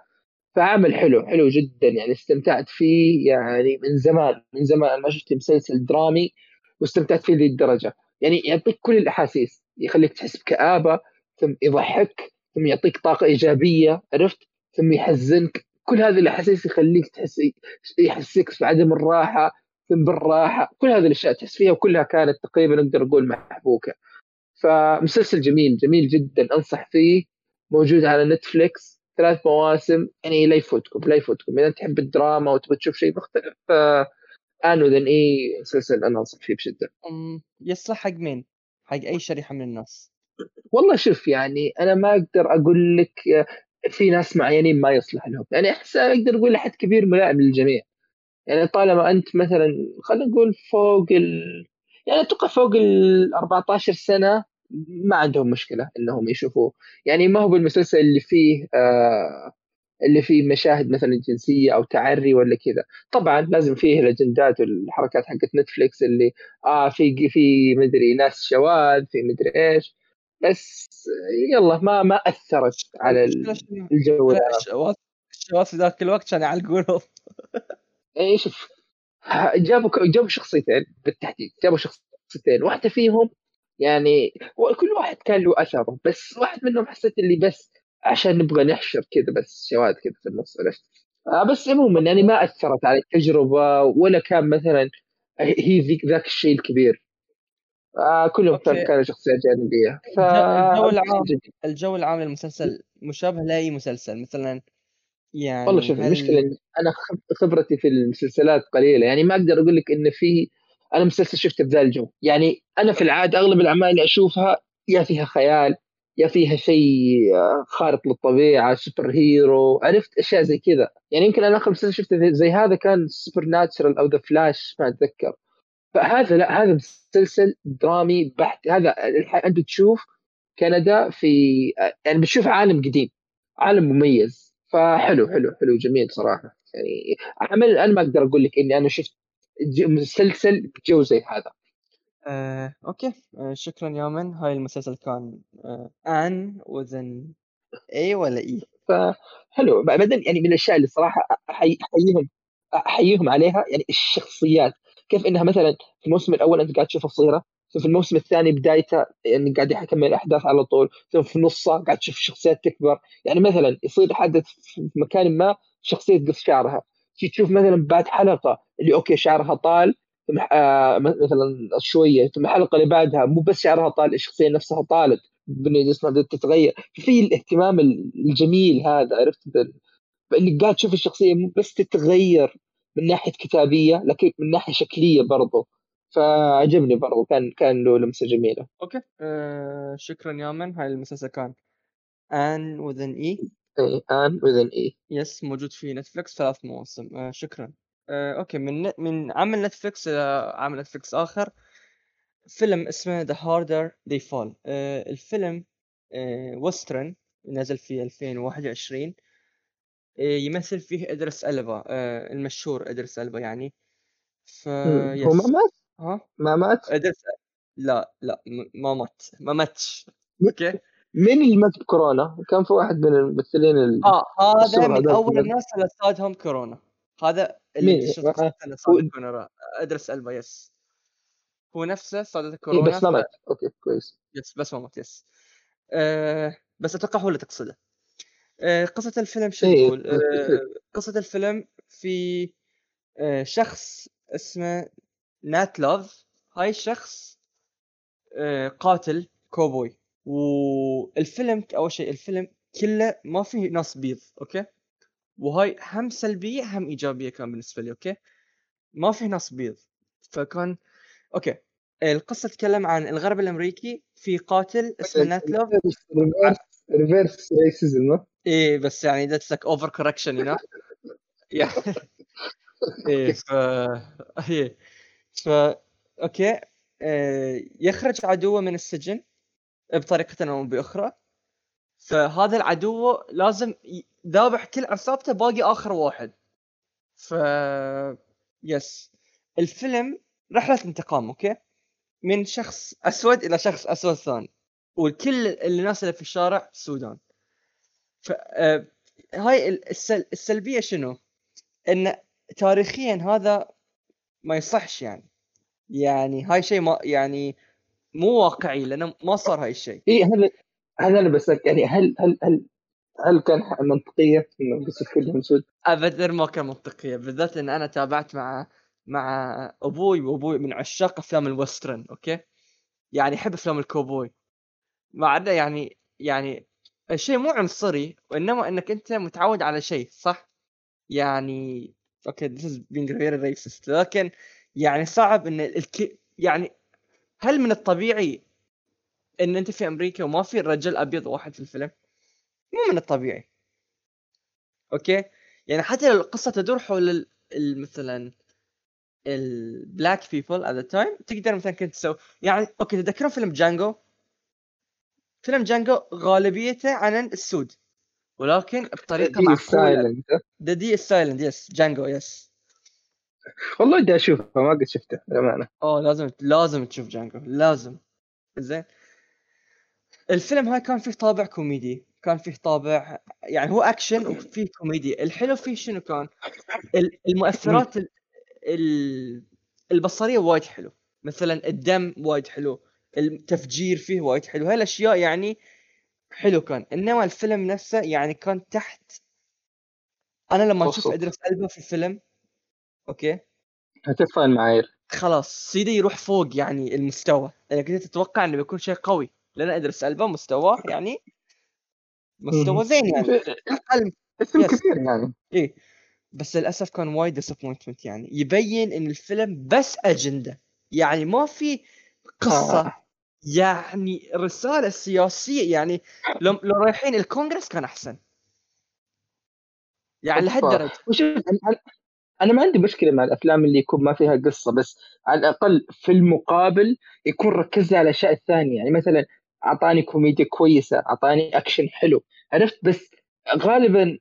فعمل حلو حلو جدا. يعني استمتعت فيه يعني من زمان من زمان ما شفت مسلسل درامي واستمتعت فيه ذي الدرجة. يعني يعطيك كل الأحاسيس. يخليك تحس بكآبة ثم يضحك ثم يعطيك طاقة إيجابية عرفت؟ ثم يحزنك. كل هذه الأحاسيس يخليك تحس يحسسك بعدم الراحة ثم بالراحة. كل هذه الأشياء تحس فيها وكلها كانت تقريبا نقدر نقول محبوكة. فمسلسل جميل جميل جدا. أنصح فيه. موجود على نتفليكس. ثلاث مواسم. يعني لا يفوتكم لا يفوتكم. إذا تحب الدراما وتبغى تشوف شيء مختلف ف انو ذن إي مسلسل أنا أنصح فيه بشدة. يصلح حق مين؟ حق أي شريحة من الناس. والله شوف يعني أنا ما أقدر أقول لك في ناس معينين ما يصلح لهم. يعني أحس أقدر أقول لحد كبير ملائم للجميع. يعني طالما أنت مثلا خلينا نقول فوق ال يعني أتوقع فوق ال 14 سنة ما عندهم مشكلة إنهم يشوفوه. يعني ما هو بالمسلسل اللي فيه آه اللي فيه مشاهد مثلا جنسية أو تعري ولا كذا. طبعا لازم فيه الأجندات والحركات حقت نتفليكس اللي آه في في مدري ناس شواذ في مدري إيش. بس يلا ما ما أثرت على الجو الشواذ في ذاك الوقت كانوا يعلقونهم. اي شوف جابوا جابوا شخصيتين بالتحديد جابوا شخصيتين. واحدة فيهم يعني كل واحد كان له أثره بس واحد منهم حسيت اللي بس عشان نبغى نحشر كذا بس شواذ كذا في النص عرفت؟ آه بس عموما يعني ما أثرت على التجربة ولا كان مثلا هي ذاك الشيء الكبير. آه كلهم كانوا شخصيات جانبية. ف... الجو العام الجو العام للمسلسل مشابه لأي مسلسل مثلا يعني والله شوف المشكلة أنا خبرتي في المسلسلات قليلة. يعني ما أقدر أقول لك إن في أنا مسلسل شفته بذا الجو يعني أنا في العادة أغلب الأعمال اللي أشوفها يا فيها خيال يا فيها شيء خارق للطبيعة super hero عرفت؟ أشياء زي كذا. يعني يمكن أنا آخر مسلسل شفته زي هذا كان Supernatural أو The Flash ما أتذكر. فهذا لا هذا مسلسل درامي بحت. هذا أنت تشوف كندا في يعني بتشوف عالم قديم عالم مميز. فحلو حلو حلو جميل صراحة. يعني عمل أنا ما أقدر أقول لك إني أنا شفت مسلسل بجو زي هذا. آه، okay. آه، شكرا يا من هاي المسلسل كان آه، Anne with an E ولا اي فحلو بعدين يعني من الأشياء اللي صراحة أحييهم أحييهم عليها يعني الشخصيات. كيف إنها مثلا في الموسم الأول أنت قاعد تشوفها صغيرة في الموسم الثاني بدايته يعني قاعد يحكم الأحداث على طول ثم في نصه قاعد تشوف الشخصيات تكبر. يعني مثلا يصير حدث في مكان ما شخصية تقص شعرها. تشوف مثلا بعد حلقة اللي okay شعرها طال آه مثلا شوية ثم الحلقة اللي بعدها مو بس شعرها طال الشخصية نفسها طالت. بني جسمها تتغير. في الاهتمام الجميل هذا عرفت؟ اللي قاعد تشوف الشخصية مو بس تتغير من ناحية كتابية لكن من ناحية شكلية برضو. فعجبني برضو كان كان له لمسة جميلة. okay. آه شكرا يا من هاي المسلسل كان Anne with an E Anne with an E yes موجود في Netflix ثلاث مواسم. آه شكرا. آه okay من من عمل Netflix إلى عمل Netflix آخر فيلم اسمه The Harder They Fall الفيلم آه western نزل في 2021 آه يمثل فيه ادرس ألبا آه المشهور ادرس ألبا يعني. ف هو ما مات؟ ها ما مات ادرس لا لا م- ما مات ما ماتش. okay. مين اللي مات بكورونا؟ كان في واحد من الممثلين ال... آه هذا من أول اللي- الناس اللي صادهم كورونا. هذا اللي؟ اكتشفت آه، صاد كورونا. أدرس ألبا yes. هو نفسه صادته إيه كورونا بس ما ف- مات. okay كويس. yes بس ما مات yes. آه بس أتوقع هو اللي تقصده. آه قصة الفيلم شو إيه، تقول؟ آه قصة الفيلم في آه شخص اسمه نات لوف هاي الشخص آه قاتل كوبوي. والفيلم أول شيء الفيلم كله ما فيه ناس بيض okay؟ وهاي هم سلبية هم إيجابية كان بالنسبة لي okay؟ ما فيه ناس بيض. فكان okay. القصة تتكلم عن الغرب الأمريكي في قاتل اسمه نات لوف. reverse racism إيه بس يعني like over correction you know يعني إيه ف إيه ف okay. آه، يخرج عدوه من السجن بطريقة أو بأخرى. فهذا العدو لازم ذابح كل عصابته باقي آخر واحد. ف yes الفيلم رحلة انتقام okay. من شخص أسود إلى شخص أسود ثاني. وكل الناس اللي في الشارع سودان. ف آه، هاي ال- السل... السلبية شنو؟ إن تاريخيا هذا ما يصحش يعني. يعني هاي شيء ما يعني مو واقعي لأنه ما صار هاي الشيء. اي هذا هذا أنا بسألك يعني هل هل هل هل كان منطقية إنه قصة كلهم سود؟ ابدا ما كان منطقية بالذات إن أنا تابعت مع مع أبوي وأبوي من عشاق أفلام ال western okay؟ يعني يحب أفلام الكوبوي. مع إنه يعني يعني الشيء مو عنصري وإنما إنك أنت متعود على شيء صح؟ يعني okay this is being very racist لكن يعني صعب إن الك... يعني هل من الطبيعي إن أنت في أمريكا وما في رجل أبيض واحد في الفيلم؟ مو من الطبيعي. okay؟ يعني حتى لو القصة تدور حول. ال... مثلا ال black people at the time تقدر مثلا كنت تسوي يعني okay تذكرون فيلم Django؟ فيلم Django غالبيته عن السود ولكن بطريقة دي معقولة. silent the D silent yes Django yes والله بدي اشوفه ما قد شفته للأمانة. أوه لازم لازم تشوف Django لازم. زين. الفيلم هاي كان فيه طابع كوميدي كان فيه طابع يعني هو أكشن وفيه كوميدي. الحلو فيه شنو كان؟ ال- المؤثرات ال- ال- البصرية وايد حلو. مثلا الدم وايد حلو التفجير فيه وايد حلو. هاي الأشياء يعني حلو كان. إنما الفيلم نفسه يعني كان تحت. أنا لما أشوف. ادرس ألبا في الفيلم okay؟ هترفع المعايير خلاص سيدي يروح فوق يعني المستوى. أنا كنت تتوقع إنه بيكون شيء قوي. لأن ادرس ألبا مستواه يعني مستوى زين يعني. أقل. اسم Yes. كبير يعني. إيه. بس للأسف كان وايد ديسابوينتمنت يعني. يبين إن الفيلم بس أجندة. يعني ما في قصة. آه. يعني رساله سياسيه يعني لو لو رايحين الكونغرس كان أحسن. يعني لهالدرجة. أنا ما عندي مشكلة مع الأفلام اللي يكون ما فيها قصة بس على الأقل في المقابل يكون ركز على الأشياء الثانية. يعني مثلا أعطاني كوميديا كويسة أعطاني أكشن حلو. عرفت؟ بس غالبا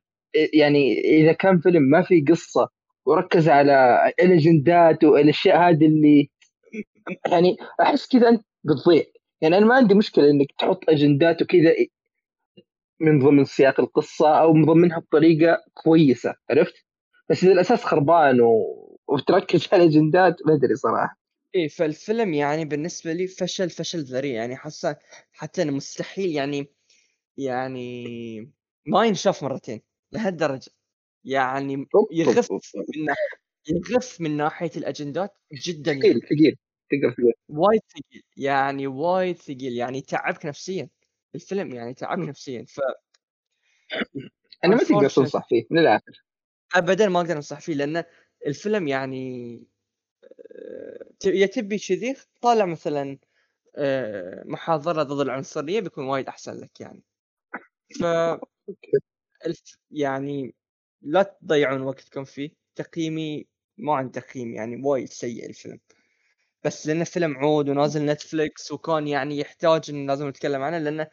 يعني إذا كان فيلم ما فيه قصة وركز على الأجندات والأشياء هذه اللي يعني أحس كذا أنت بتضيع. يعني أنا ما عندي مشكلة إنك تحط أجندات وكذا من ضمن سياق القصة أو من ضمنها بطريقة كويسة عرفت؟ بس إذا الأساس خربان و... وتركز على الأجندات ما أدري صراحة. إيه فالفيلم يعني بالنسبة لي فشل فشل ذريع يعني حاسه حتى إنه مستحيل يعني يعني ما ينشاف مرتين لهالدرجة. يعني يغف من ناحية يغف من ناحية الأجندات جدا ثقيل ثقيل. تقدر تقول وايد ثقيل يعني وايد ثقيل يعني تعبك نفسيا الفيلم يعني تعبك. نفسيا ف أنا ما تقدر. تنصح فيه من الآخر ابدا ما أقدر أنصح فيه لأن الفيلم يعني آه، يا تبي كذي طالع مثلا آه، محاضرة ضد العنصرية بيكون وايد أحسن لك يعني ف يعني لا تضيعون وقتكم فيه تقييمي ما عن تقييم يعني وايد سيء الفيلم بس لأنه فيلم عود ونازل نتفليكس وكان يعني يحتاج ان لازم نتكلم عنه لأنه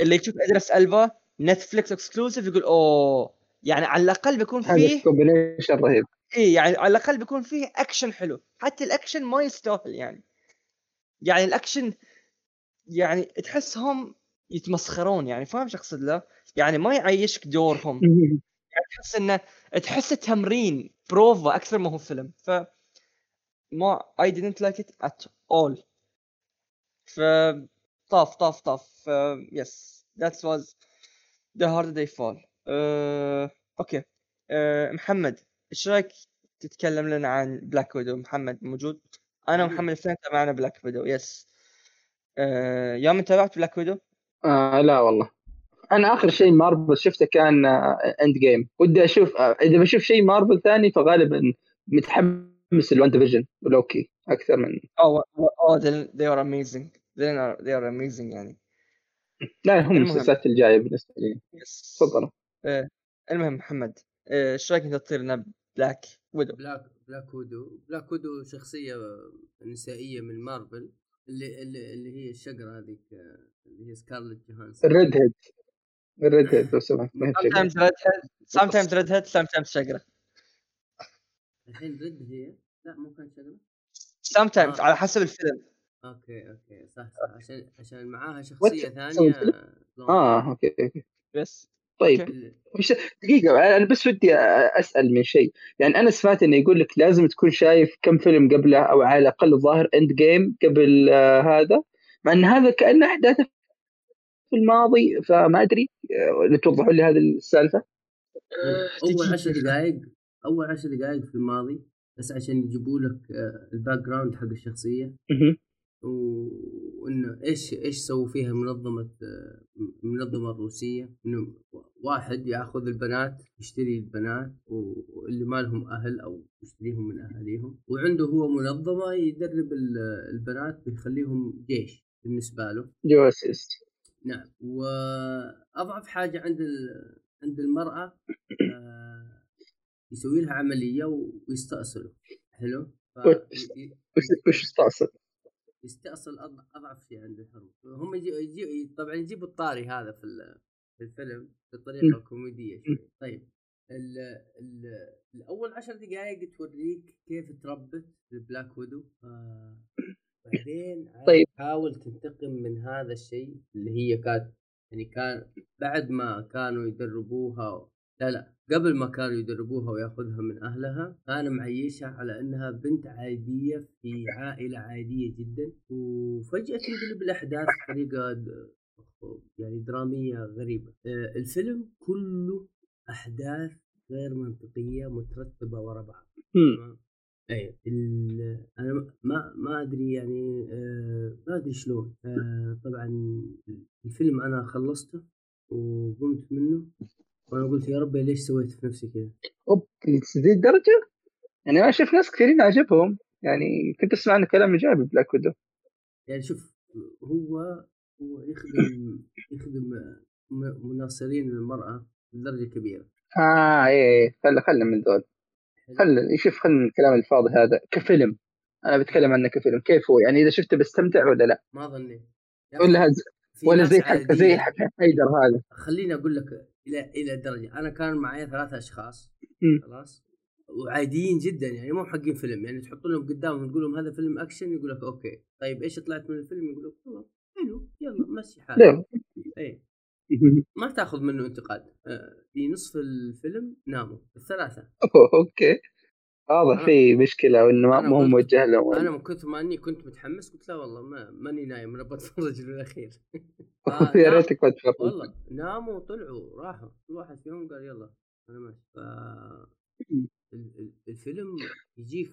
اللي يشوف ادرس البا Netflix exclusive يقول أوه يعني على الأقل بيكون فيه combination رهيب. اي يعني على الأقل بيكون فيه اكشن حلو. حتى الاكشن ما يستاهل يعني. يعني الاكشن يعني تحسهم يتمسخرون يعني فاهم شو اقصد له؟ يعني ما يعيشك دورهم. يعني تحس إنه تحسه تمرين بروفا أكثر ما هو فيلم. ف ما I didn't like it at all. ف طاف طاف طاف yes that was the hard day fall. أه... أوكي أه... محمد إيش رأيك تتكلم لنا عن Black Widow محمد موجود؟ أنا ومحمد الاثنين تابعنا Black Widow yes أه... يوم تابعت بلاك ويدو آه لا والله. أنا آخر شيء مارفل شفته كان Endgame ودي أشوف آه، إذا بشوف شيء مارفل ثاني فغالبا متحمس ل WandaVision ولوكي أكثر من اوه اوه they are amazing. They are, they are amazing يعني. لا هم المسلسلات الجاية بالنسبة لي. تفضلوا آه المهم محمد آه، إيش رأيك أنت تصير لنا Black Widow Black Black Widow Black Widow شخصية نسائية من مارفل اللي اللي, اللي هي الشقره هذيك آه، اللي هي سكارلت جوهانسون الريد هيد الريد هيد لو سمحت sometimes red head sometimes red head sometimes شقره الحين red head؟ لا مو كان شقره sometimes آه. على حسب الفيلم. أوكي أوكي صح صح عشان عشان معاها شخصية ثانية آه أوكي أوكي. بس طيب. مش دقيقة أنا بس ودي أسأل من شيء. يعني أنا سمعت إنه يقول لك لازم تكون شايف كم فيلم قبله أو على الأقل الظاهر Endgame قبل آه هذا. مع أن هذا كأنه أحداثه في الماضي فما أدري آه توضحوا لي هذه السالفة. أول عشر دقائق أول عشر دقائق في الماضي بس عشان يجيبوا لك آه، ال background حق الشخصية. وإنه إيش إيش سووا فيها منظمة المنظمه الروسية. إنه واحد يأخذ البنات يشتري البنات واللي ما لهم أهل أو يشتريهم من أهاليهم. وعنده هو منظمة يدرب البنات بيخليهم جيش بالنسبة له. جواسيس نعم. وأضعف حاجة عند عند المرأة آه، يسوي لها عملية ويستأصلوا حلو؟ وش استأصل؟ يستأصل؟ أضعف شيء عند الحروب هم يجي, يجي طبعا يجيبوا الطاري هذا في في الفيلم بطريقة كوميدية شوي. طيب ال ال الأول عشر دقائق توريك كيف تربت البلاك ويدو. آه بعدين طيب. تحاول تنتقم من هذا الشيء اللي هي كانت يعني كان بعد ما كانوا يدربوها لا لا. قبل ما كانوا يدربوها وياخذها من أهلها كان معيشها على إنها بنت عادية في عائلة عادية جدا وفجأة تنقلب الأحداث بطريقة يعني درامية غريبة. آه، الفيلم كله أحداث غير منطقية مترتبة ورا بعض. اي أنا ما ما أدري يعني آه ما أدري شلون. آه طبعا الفيلم أنا خلصته وقمت منه. وأنا قلت يا ربي ليش سويت في نفسي كذا؟ أوف لذي الدرجة؟ يعني أنا أشوف ناس كثيرين عجبهم يعني كنت أسمع عنه كلام إيجابي Black Widow. يعني شوف هو هو يخدم يخدم مناصرين المرأة بدرجة كبيرة. آه إيه إيه خلى خلى من ذول. خلى شوف خلى الكلام الفاضي هذا كفيلم. أنا بتكلم عنه كفيلم. كيف هو؟ يعني إذا شفته بستمتع ولا لا؟ ما ظنيت ولا هز... ولا زي حق زي حق حيدر هذا. خليني أقول لك إلى إلى درجه أنا كان معي ثلاثة أشخاص خلاص؟ وعاديين جدا يعني مو حقين فيلم. يعني تحط لهم قدامهم تقول لهم هذا فيلم أكشن يقول لك أوكي. طيب إيش طلعت من الفيلم؟ يقول لك والله حلو يلا مشي حالك. اي ما تاخذ منه انتقاد. آه، في نصف الفيلم ناموا الثلاثة. أوكي. واضح في مشكلة وإنه ما هو موجه لهم. أنا من كثر ما اني كنت متحمس قلت لا والله ما ماني نايم أنا بتفرج للاخير يا ريتك ما تفرج والله ناموا وطلعوا راحوا كل واحد فيهم قال يلا أنا ماشي. ف الفيلم يجيك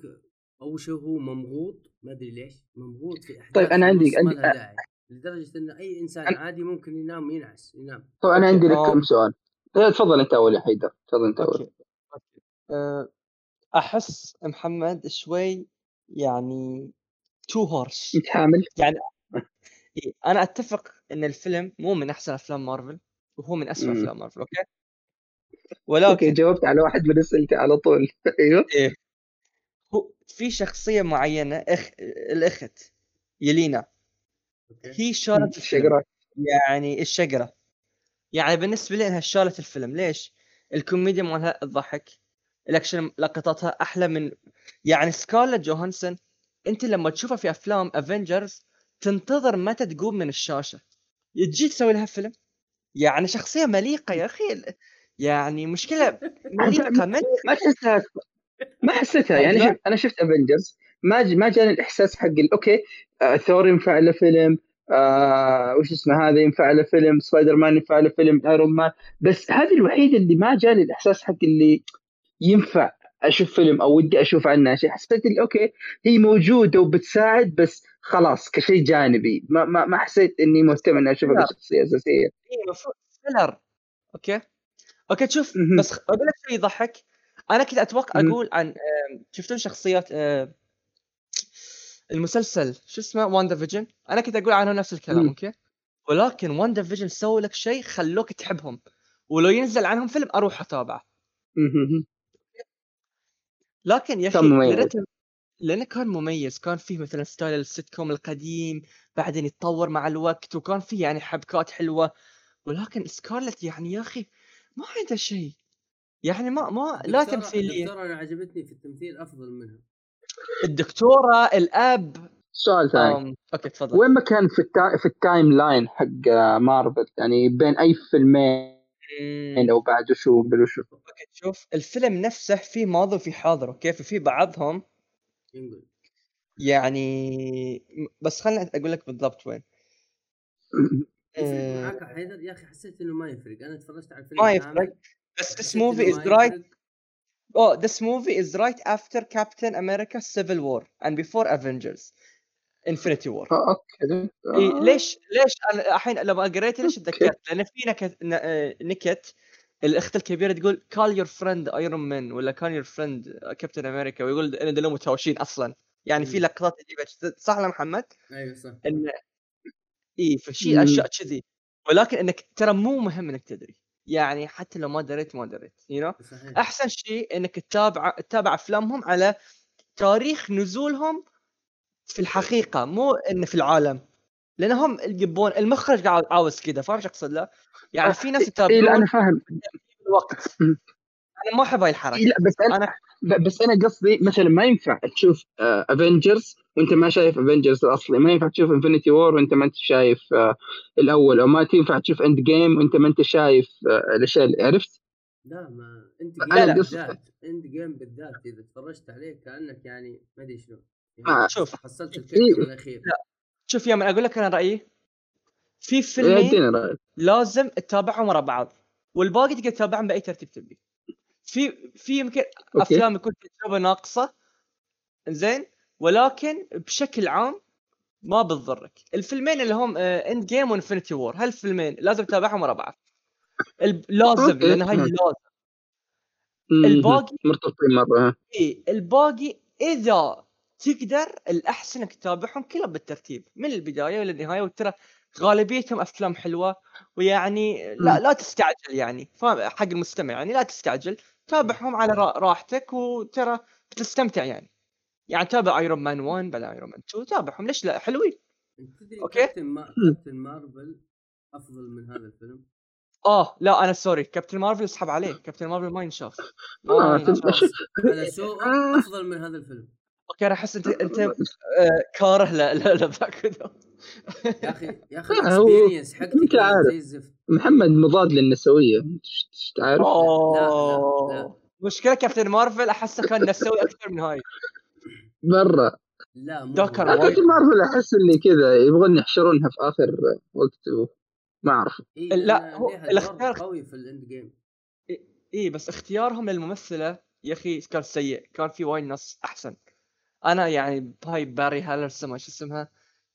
أول شيء هو ممغوط ما أدري ليش ممغوط في أحداث طيب أنا عندي عندي داعي لدرجة إن أي إنسان أنا... عادي ممكن ينام ينعس ينام. طيب أنا عندي لك كم سؤال. تفضل أنت أول يا حيدر تفضل أنت أول. أه أحس محمد شوي يعني too harsh متحامل. يعني إيه أنا أتفق إن الفيلم مو من أحسن أفلام مارفل وهو من اسوء أفلام مارفل أوكي؟ أوكي ولكن جاوبت على واحد من أسئلتي على طول. أيوه. إيه. هو في شخصية معينة أخ الأخت يلينا. أوكي. هي شالت الفيلم. الشقرة يعني الشقرة يعني بالنسبة لي انها شالت الفيلم. ليش؟ الكوميديا مالها تضحك الاكشن لقطاتها أحلى من يعني سكارلت جوهانسون أنت لما تشوفها في أفلام Avengers تنتظر متى تقوم من الشاشة. تجي تسوي لها فيلم؟ يعني شخصية مليقة يا أخي. يعني مشكلة مليقة مليقة ما تحسها ما حسيتها يعني أنا شفت Avengers ما. ما جاني الإحساس حق أوكي آه ثور ينفع له فيلم آه وش اسمه هذا ينفع له فيلم سبايدر مان ينفع له فيلم ايرون مان بس هذه الوحيدة اللي ما جاني الإحساس حق اللي ينفع أشوف فيلم أو ودي أشوف عنها شيء حسيت اللي أوكي هي موجودة وبتساعد بس خلاص كشيء جانبي. ما ما, ما حسيت إني مهتم إني أشوفها. كشخصيه أساسية. اي المفروض filler أوكي؟ أوكي شوف مهم. بس أقول لك شيء يضحك. أنا كنت أتوقع. أقول عن شفتون شخصيات المسلسل شو اسمه؟ WandaVision أنا كنت أقول عنه نفس الكلام. أوكي؟ ولكن WandaVision سووا لك شيء خلوك تحبهم. ولو ينزل عنهم فيلم أروح أتابعه. لكن يا أخي لأنه كان مميز كان فيه مثلا style ال sitcom القديم بعدين يتطور مع الوقت وكان فيه يعني حبكات حلوة. ولكن سكارلت يعني يا أخي ما عنده شيء. يعني ما ما لا تمثيلية. دكتورة أنا عجبتني في التمثيل أفضل منها. الدكتورة الأب. سؤال ثاني. أوكي تفضل. وين ما كان في التا... في ال timeline حق آه، مارفل يعني بين أي فيلمين مم. أو بعد وشو قبل وشو أوكي شوف الفيلم نفسه في ماضي وفي حاضر أوكي؟ ففي بعضهم ينقل يعني بس خليني أقول لك بالضبط وين. آه، يا حيدر يا أخي حسيت إنه ما يفرق. أنا تفرجت على الفيلم ما يفرق. بس this movie is right oh this movie is right after Captain America Civil War and before Avengers. Infinity War آه، أوكي إيه ليش ليش أنا الحين لما قريت ليش. تذكرت لأن في نكت ن- آه، نكت الأخت الكبيرة تقول call your friend ايرون مان ولا call your friend كابتن أمريكا ويقول إن دول متهاوشين أصلا يعني في. لقطات عجيبه صح ولا محمد؟ أيوه صح إن إي فشي. أشياء كذي ولكن إنك ترى مو مهم إنك تدري يعني حتى لو ما دريت ما دريت you you know? صحيح أحسن شيء إنك تتابع تتابع أفلامهم على تاريخ نزولهم في الحقيقة مو انه في العالم. لأنهم يبون المخرج قاعد عاوز كذا فاهم شو أقصد لا؟ يعني في ناس إي لا أنا يتابعون فاهم. الوقت. أنا ما أحب هاي الحركة. لا بس أنا أنا ب- بس أنا قصدي مثلا ما ينفع تشوف Avengers وأنت ما شايف Avengers الأصلي. ما ينفع تشوف Infinity War وأنت ما أنت شايف آه، الأول. أو ما تنفع تشوف Endgame وأنت ما أنت شايف آه، الأشياء اللي عرفت؟ لا ما انت لا، game لا. بالذات Endgame بالذات إذا تفرجت عليه كأنك يعني ما أدري شلون آه. يعني شوف. حصلت إيه. الكركم الأخير شوف يا من أقول لك أنا رأيي في إيه، فيلمين رأيك لازم تتابعهم ورا بعض والباقي تقدر تتابعهم بأي ترتيب تبي في في يمكن okay. أفلام يكون تجربه ناقصة زين ولكن بشكل عام ما بتضرك الفيلمين اللي هم Endgame و Infinity War هالفيلمين لازم تتابعهم ورا بعض لازم. لأن هاي. لازم. الباقي مرتبطين مرة. إيه الباقي إذا تقدر الأحسن إنك تتابعهم كلهم بالترتيب من البداية للنهايه وترى غالبيتهم أفلام حلوة ويعني لا. لا تستعجل يعني حق المستمع يعني لا تستعجل تابعهم على را- راحتك وترى بتستمتع يعني. يعني تابع Iron Man 1 بعدين Iron Man 2 تابعهم ليش لا؟ حلوين. تدري okay. Captain Ma... Captain Marvel أفضل من هذا الفيلم؟ آه لا أنا sorry Captain Marvel اسحب عليه Captain Marvel ما ينشاف. ما آه، ينشاف. شوف على سوء آه. أفضل من هذا الفيلم. okay أنا أحس انت أنت آه، كاره ل- ل- لذاك ذا. يا أخي يا أخي لا، ال experience حقتك. زي الزفت. محمد مضاد للنسوية. إيش تعرف لا، لا. اوه مشكلة Captain Marvel أحسه كان نسوي أكثر من هاي. برا لا لكن وايد. مارفل أحس اللي كذا يبغون يحشرونها في آخر وقت ما أعرف. إيه لا، هو الاختيار- قوي في ال Endgame إي بس اختيارهم للممثلة يا أخي كان سيء. كان في وايد ناس أحسن. أنا يعني هاي بري لارسون ما شو اسمها؟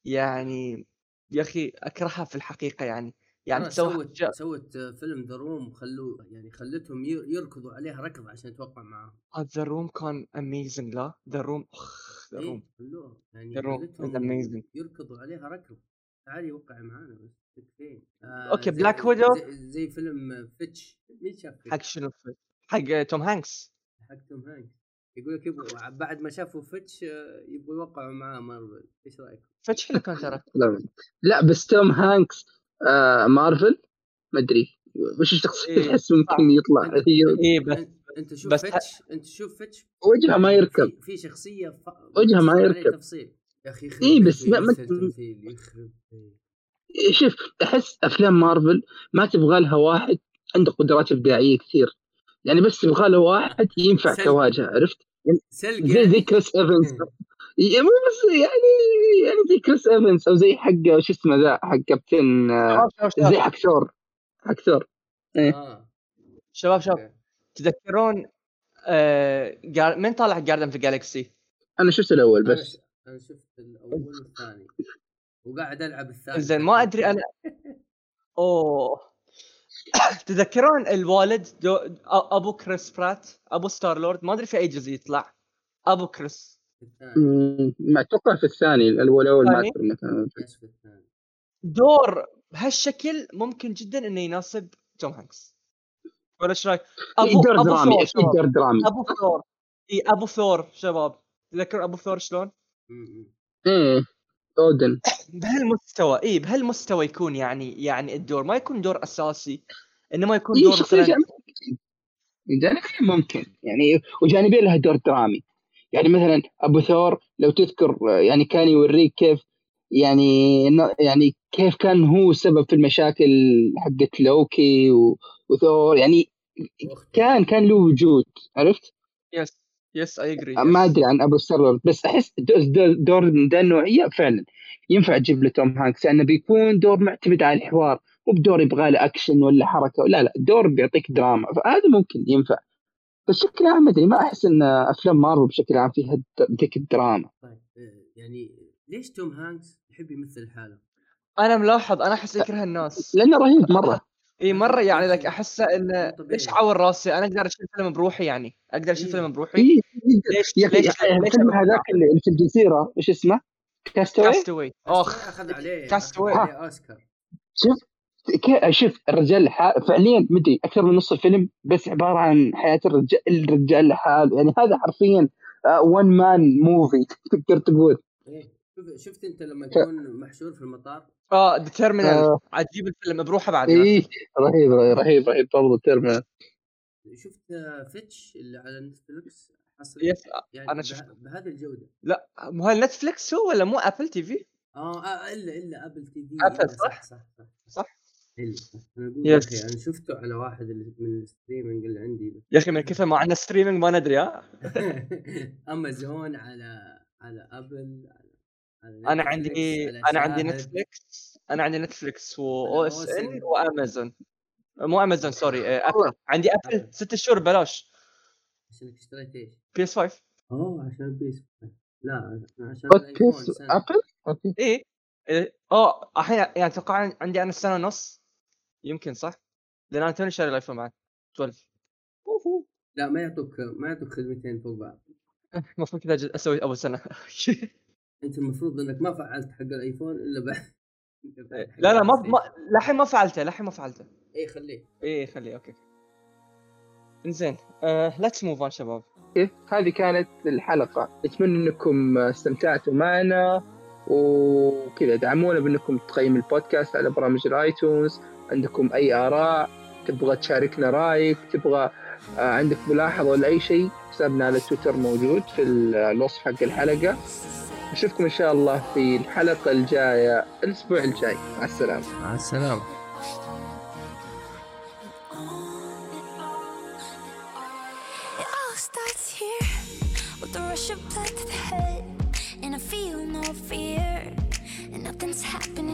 يعني يا أخي أكرهها في الحقيقة يعني. يعني سوت أشياء- سوت فيلم The Room خلوه يعني خلتهم ير- يركضوا عليها ركض عشان يتوقع معاهم. The Room كان amazing لا؟ The Room The إيه Room خلوها يعني خلتهم amazing. يركضوا عليها ركض. تعالي وقعي معانا بس فين؟ آه زي- Black Widow. زي, زي فيلم Finch مين شاف Finch؟ حق شنو حق توم هانكس حق توم هانكس يقول لك يبغوا بعد ما شافوا Finch آه، يبغوا يوقعوا معاه مارفل. إيش رأيك؟ Finch حلو كان ترى. لا, بس توم هانكس آه مارفل ما أدري وش الشخصية؟ إيه، تحس ممكن يطلع. اي بس أنت, شوف بس Finch أنت شوف Finch وجهه ما يركب. في, شخصية ف... وجهه ما يركب. تفصيل يا أخي يخرب إيه، بس ما- ما-. شوف أحس أفلام مارفل ما تبغى لها واحد عنده قدرات إبداعية كثير. يعني بس تبغى له واحد ينفع سلبي. كواجهه عرفت؟ سلق زي يعني. زي كريس ايفنز يعني مو بس يعني يعني زي كريس ايفنز أو زي حق شو اسمه ذا؟ حق كابتن آه، زي حق ثور. حق ثور. إيه. آه. شباب, شباب. تذكرون آه... Guar... من طالع Guardians of Galaxy أنا شفت الأول بس. أنا شفت الأول والثاني. وقاعد ألعب الثالث زين ما أدري أنا أوه. تذكرون الوالد دو... أبو كريس برات؟ أبو Star-Lord؟ ما أدري في أي جزء يطلع. أبو كريس. أتوقع في الثاني الأول الأول ما؟ اذكر؟ دور بهالشكل ممكن جدا إنه يناسب توم هانكس. ولا إيش رأيك؟ إيه، ابو دور أبو درامي أكيد شباب. دور درامي. أبو ثور اي أبو ثور شباب. تذكر أبو ثور شلون؟ إيه. اودن بهالمستوى إي بهالمستوى يكون يعني يعني الدور. ما يكون دور أساسي انما يكون إيه دور مثلا جانبيه ممكن. يعني وجانبية لها دور درامي. يعني مثلا أبو ثور لو تذكر يعني كان يوريك كيف يعني يعني كيف كان هو سبب في المشاكل حقت لوكي وثور. يعني كان كان له وجود. عرفت؟ yes yes I agree ما أدري عن أبو Star بس أحس دو- دو- دور ذا النوعية فعلا ينفع تجيب له توم هانكس لأنه بيكون دور معتمد على الحوار مو بدور يبغى له اكشن ولا حركة لا لا دور بيعطيك دراما فهذا ممكن ينفع. بس بشكل عام ما أدري ما أحس إن أفلام مارفل بشكل عام فيها ذيك الدراما. طيب آه، يعني ليش توم هانكس يحب يمثل حاله؟ أنا ملاحظ أنا أحس يكره الناس. لأنه رهيب مرة. اي مرة يعني لك احسه إنه مو طبيعي. ليش اعور راسي أنا أقدر اشيل فيلم بروحي يعني أقدر إيه. فيلم بروحي إيه، ليش يا ليش الفيلم هذاك اللي اللي في الجزيرة إيش اسمه؟ Cast Away Cast Away أخ أخذ عليه Cast Away. عليه أوسكار شوف شوف الرجال فعليا مدري أكثر من نص الفيلم بس عبارة عن حياة الرجال الرجال لحاله يعني هذا حرفيا one man movie تقدر تقول إيه. شوف شفت أنت لما تكون محشور في المطار آه The Terminal آه. عاد تجيب الفيلم بروحه بعد إيه رهيب رهيب رهيب برضو Terminal شفت آه، فيتش اللي على نتفلكس حصل yes يعني أنا به- شفته. بهذه الجودة لا مو هل نتفلكس هو ولا مو Apple TV؟ آه, آه إلا إلا Apple TV Apple، إلا صح؟ صح صح صح, صح. إلا. أنا أقول يا. أخي أنا شفته على واحد من ال streaming اللي عندي يا أخي من كثر ما عندنا streaming ما ندري ها امازون على على Apple على أنا عندي أنا عندي. نتفلكس أنا عندي نتفلكس و OSN OSN. وامازون مو Amazon sorry Apple. عندي Apple Apple. ست شهور ببلاش عشانك اشتريت إيش؟ PS5 أوه عشان ال PS لا أنا عشان okay ال iPhone سنة. Apple okay إيه إيه. آه الحين يعني أتوقع عندي أنا سنة ونص يمكن صح؟ لأن أنا توني شاري ال iPhone معك 12 أوهو. لا ما يعطوك ما يعطوك خدمتين فوق بعض المفروض كذا أسوي أول سنة انت المفروض انك ما فعلت حق ال iPhone إلا بعد حق لا لا ما ستيشن. للحين ما فعلته للحين ما فعلته. اي خليه. إيه خليه okay. إنزين let's move on شباب. okay هذه كانت الحلقة. أتمنى إنكم استمتعتوا معنا وكذا. دعمونا بإنكم تقيموا البودكاست على برامج ال iTunes. عندكم أي آراء تبغى تشاركنا رأيك تبغى آه، عندك ملاحظة ولا أي شيء حسابنا على تويتر موجود في الوصف حق الحلقة. نشوفكم إن شاء الله في الحلقة الجاية الأسبوع الجاي. مع السلامة. مع السلامة. Happening.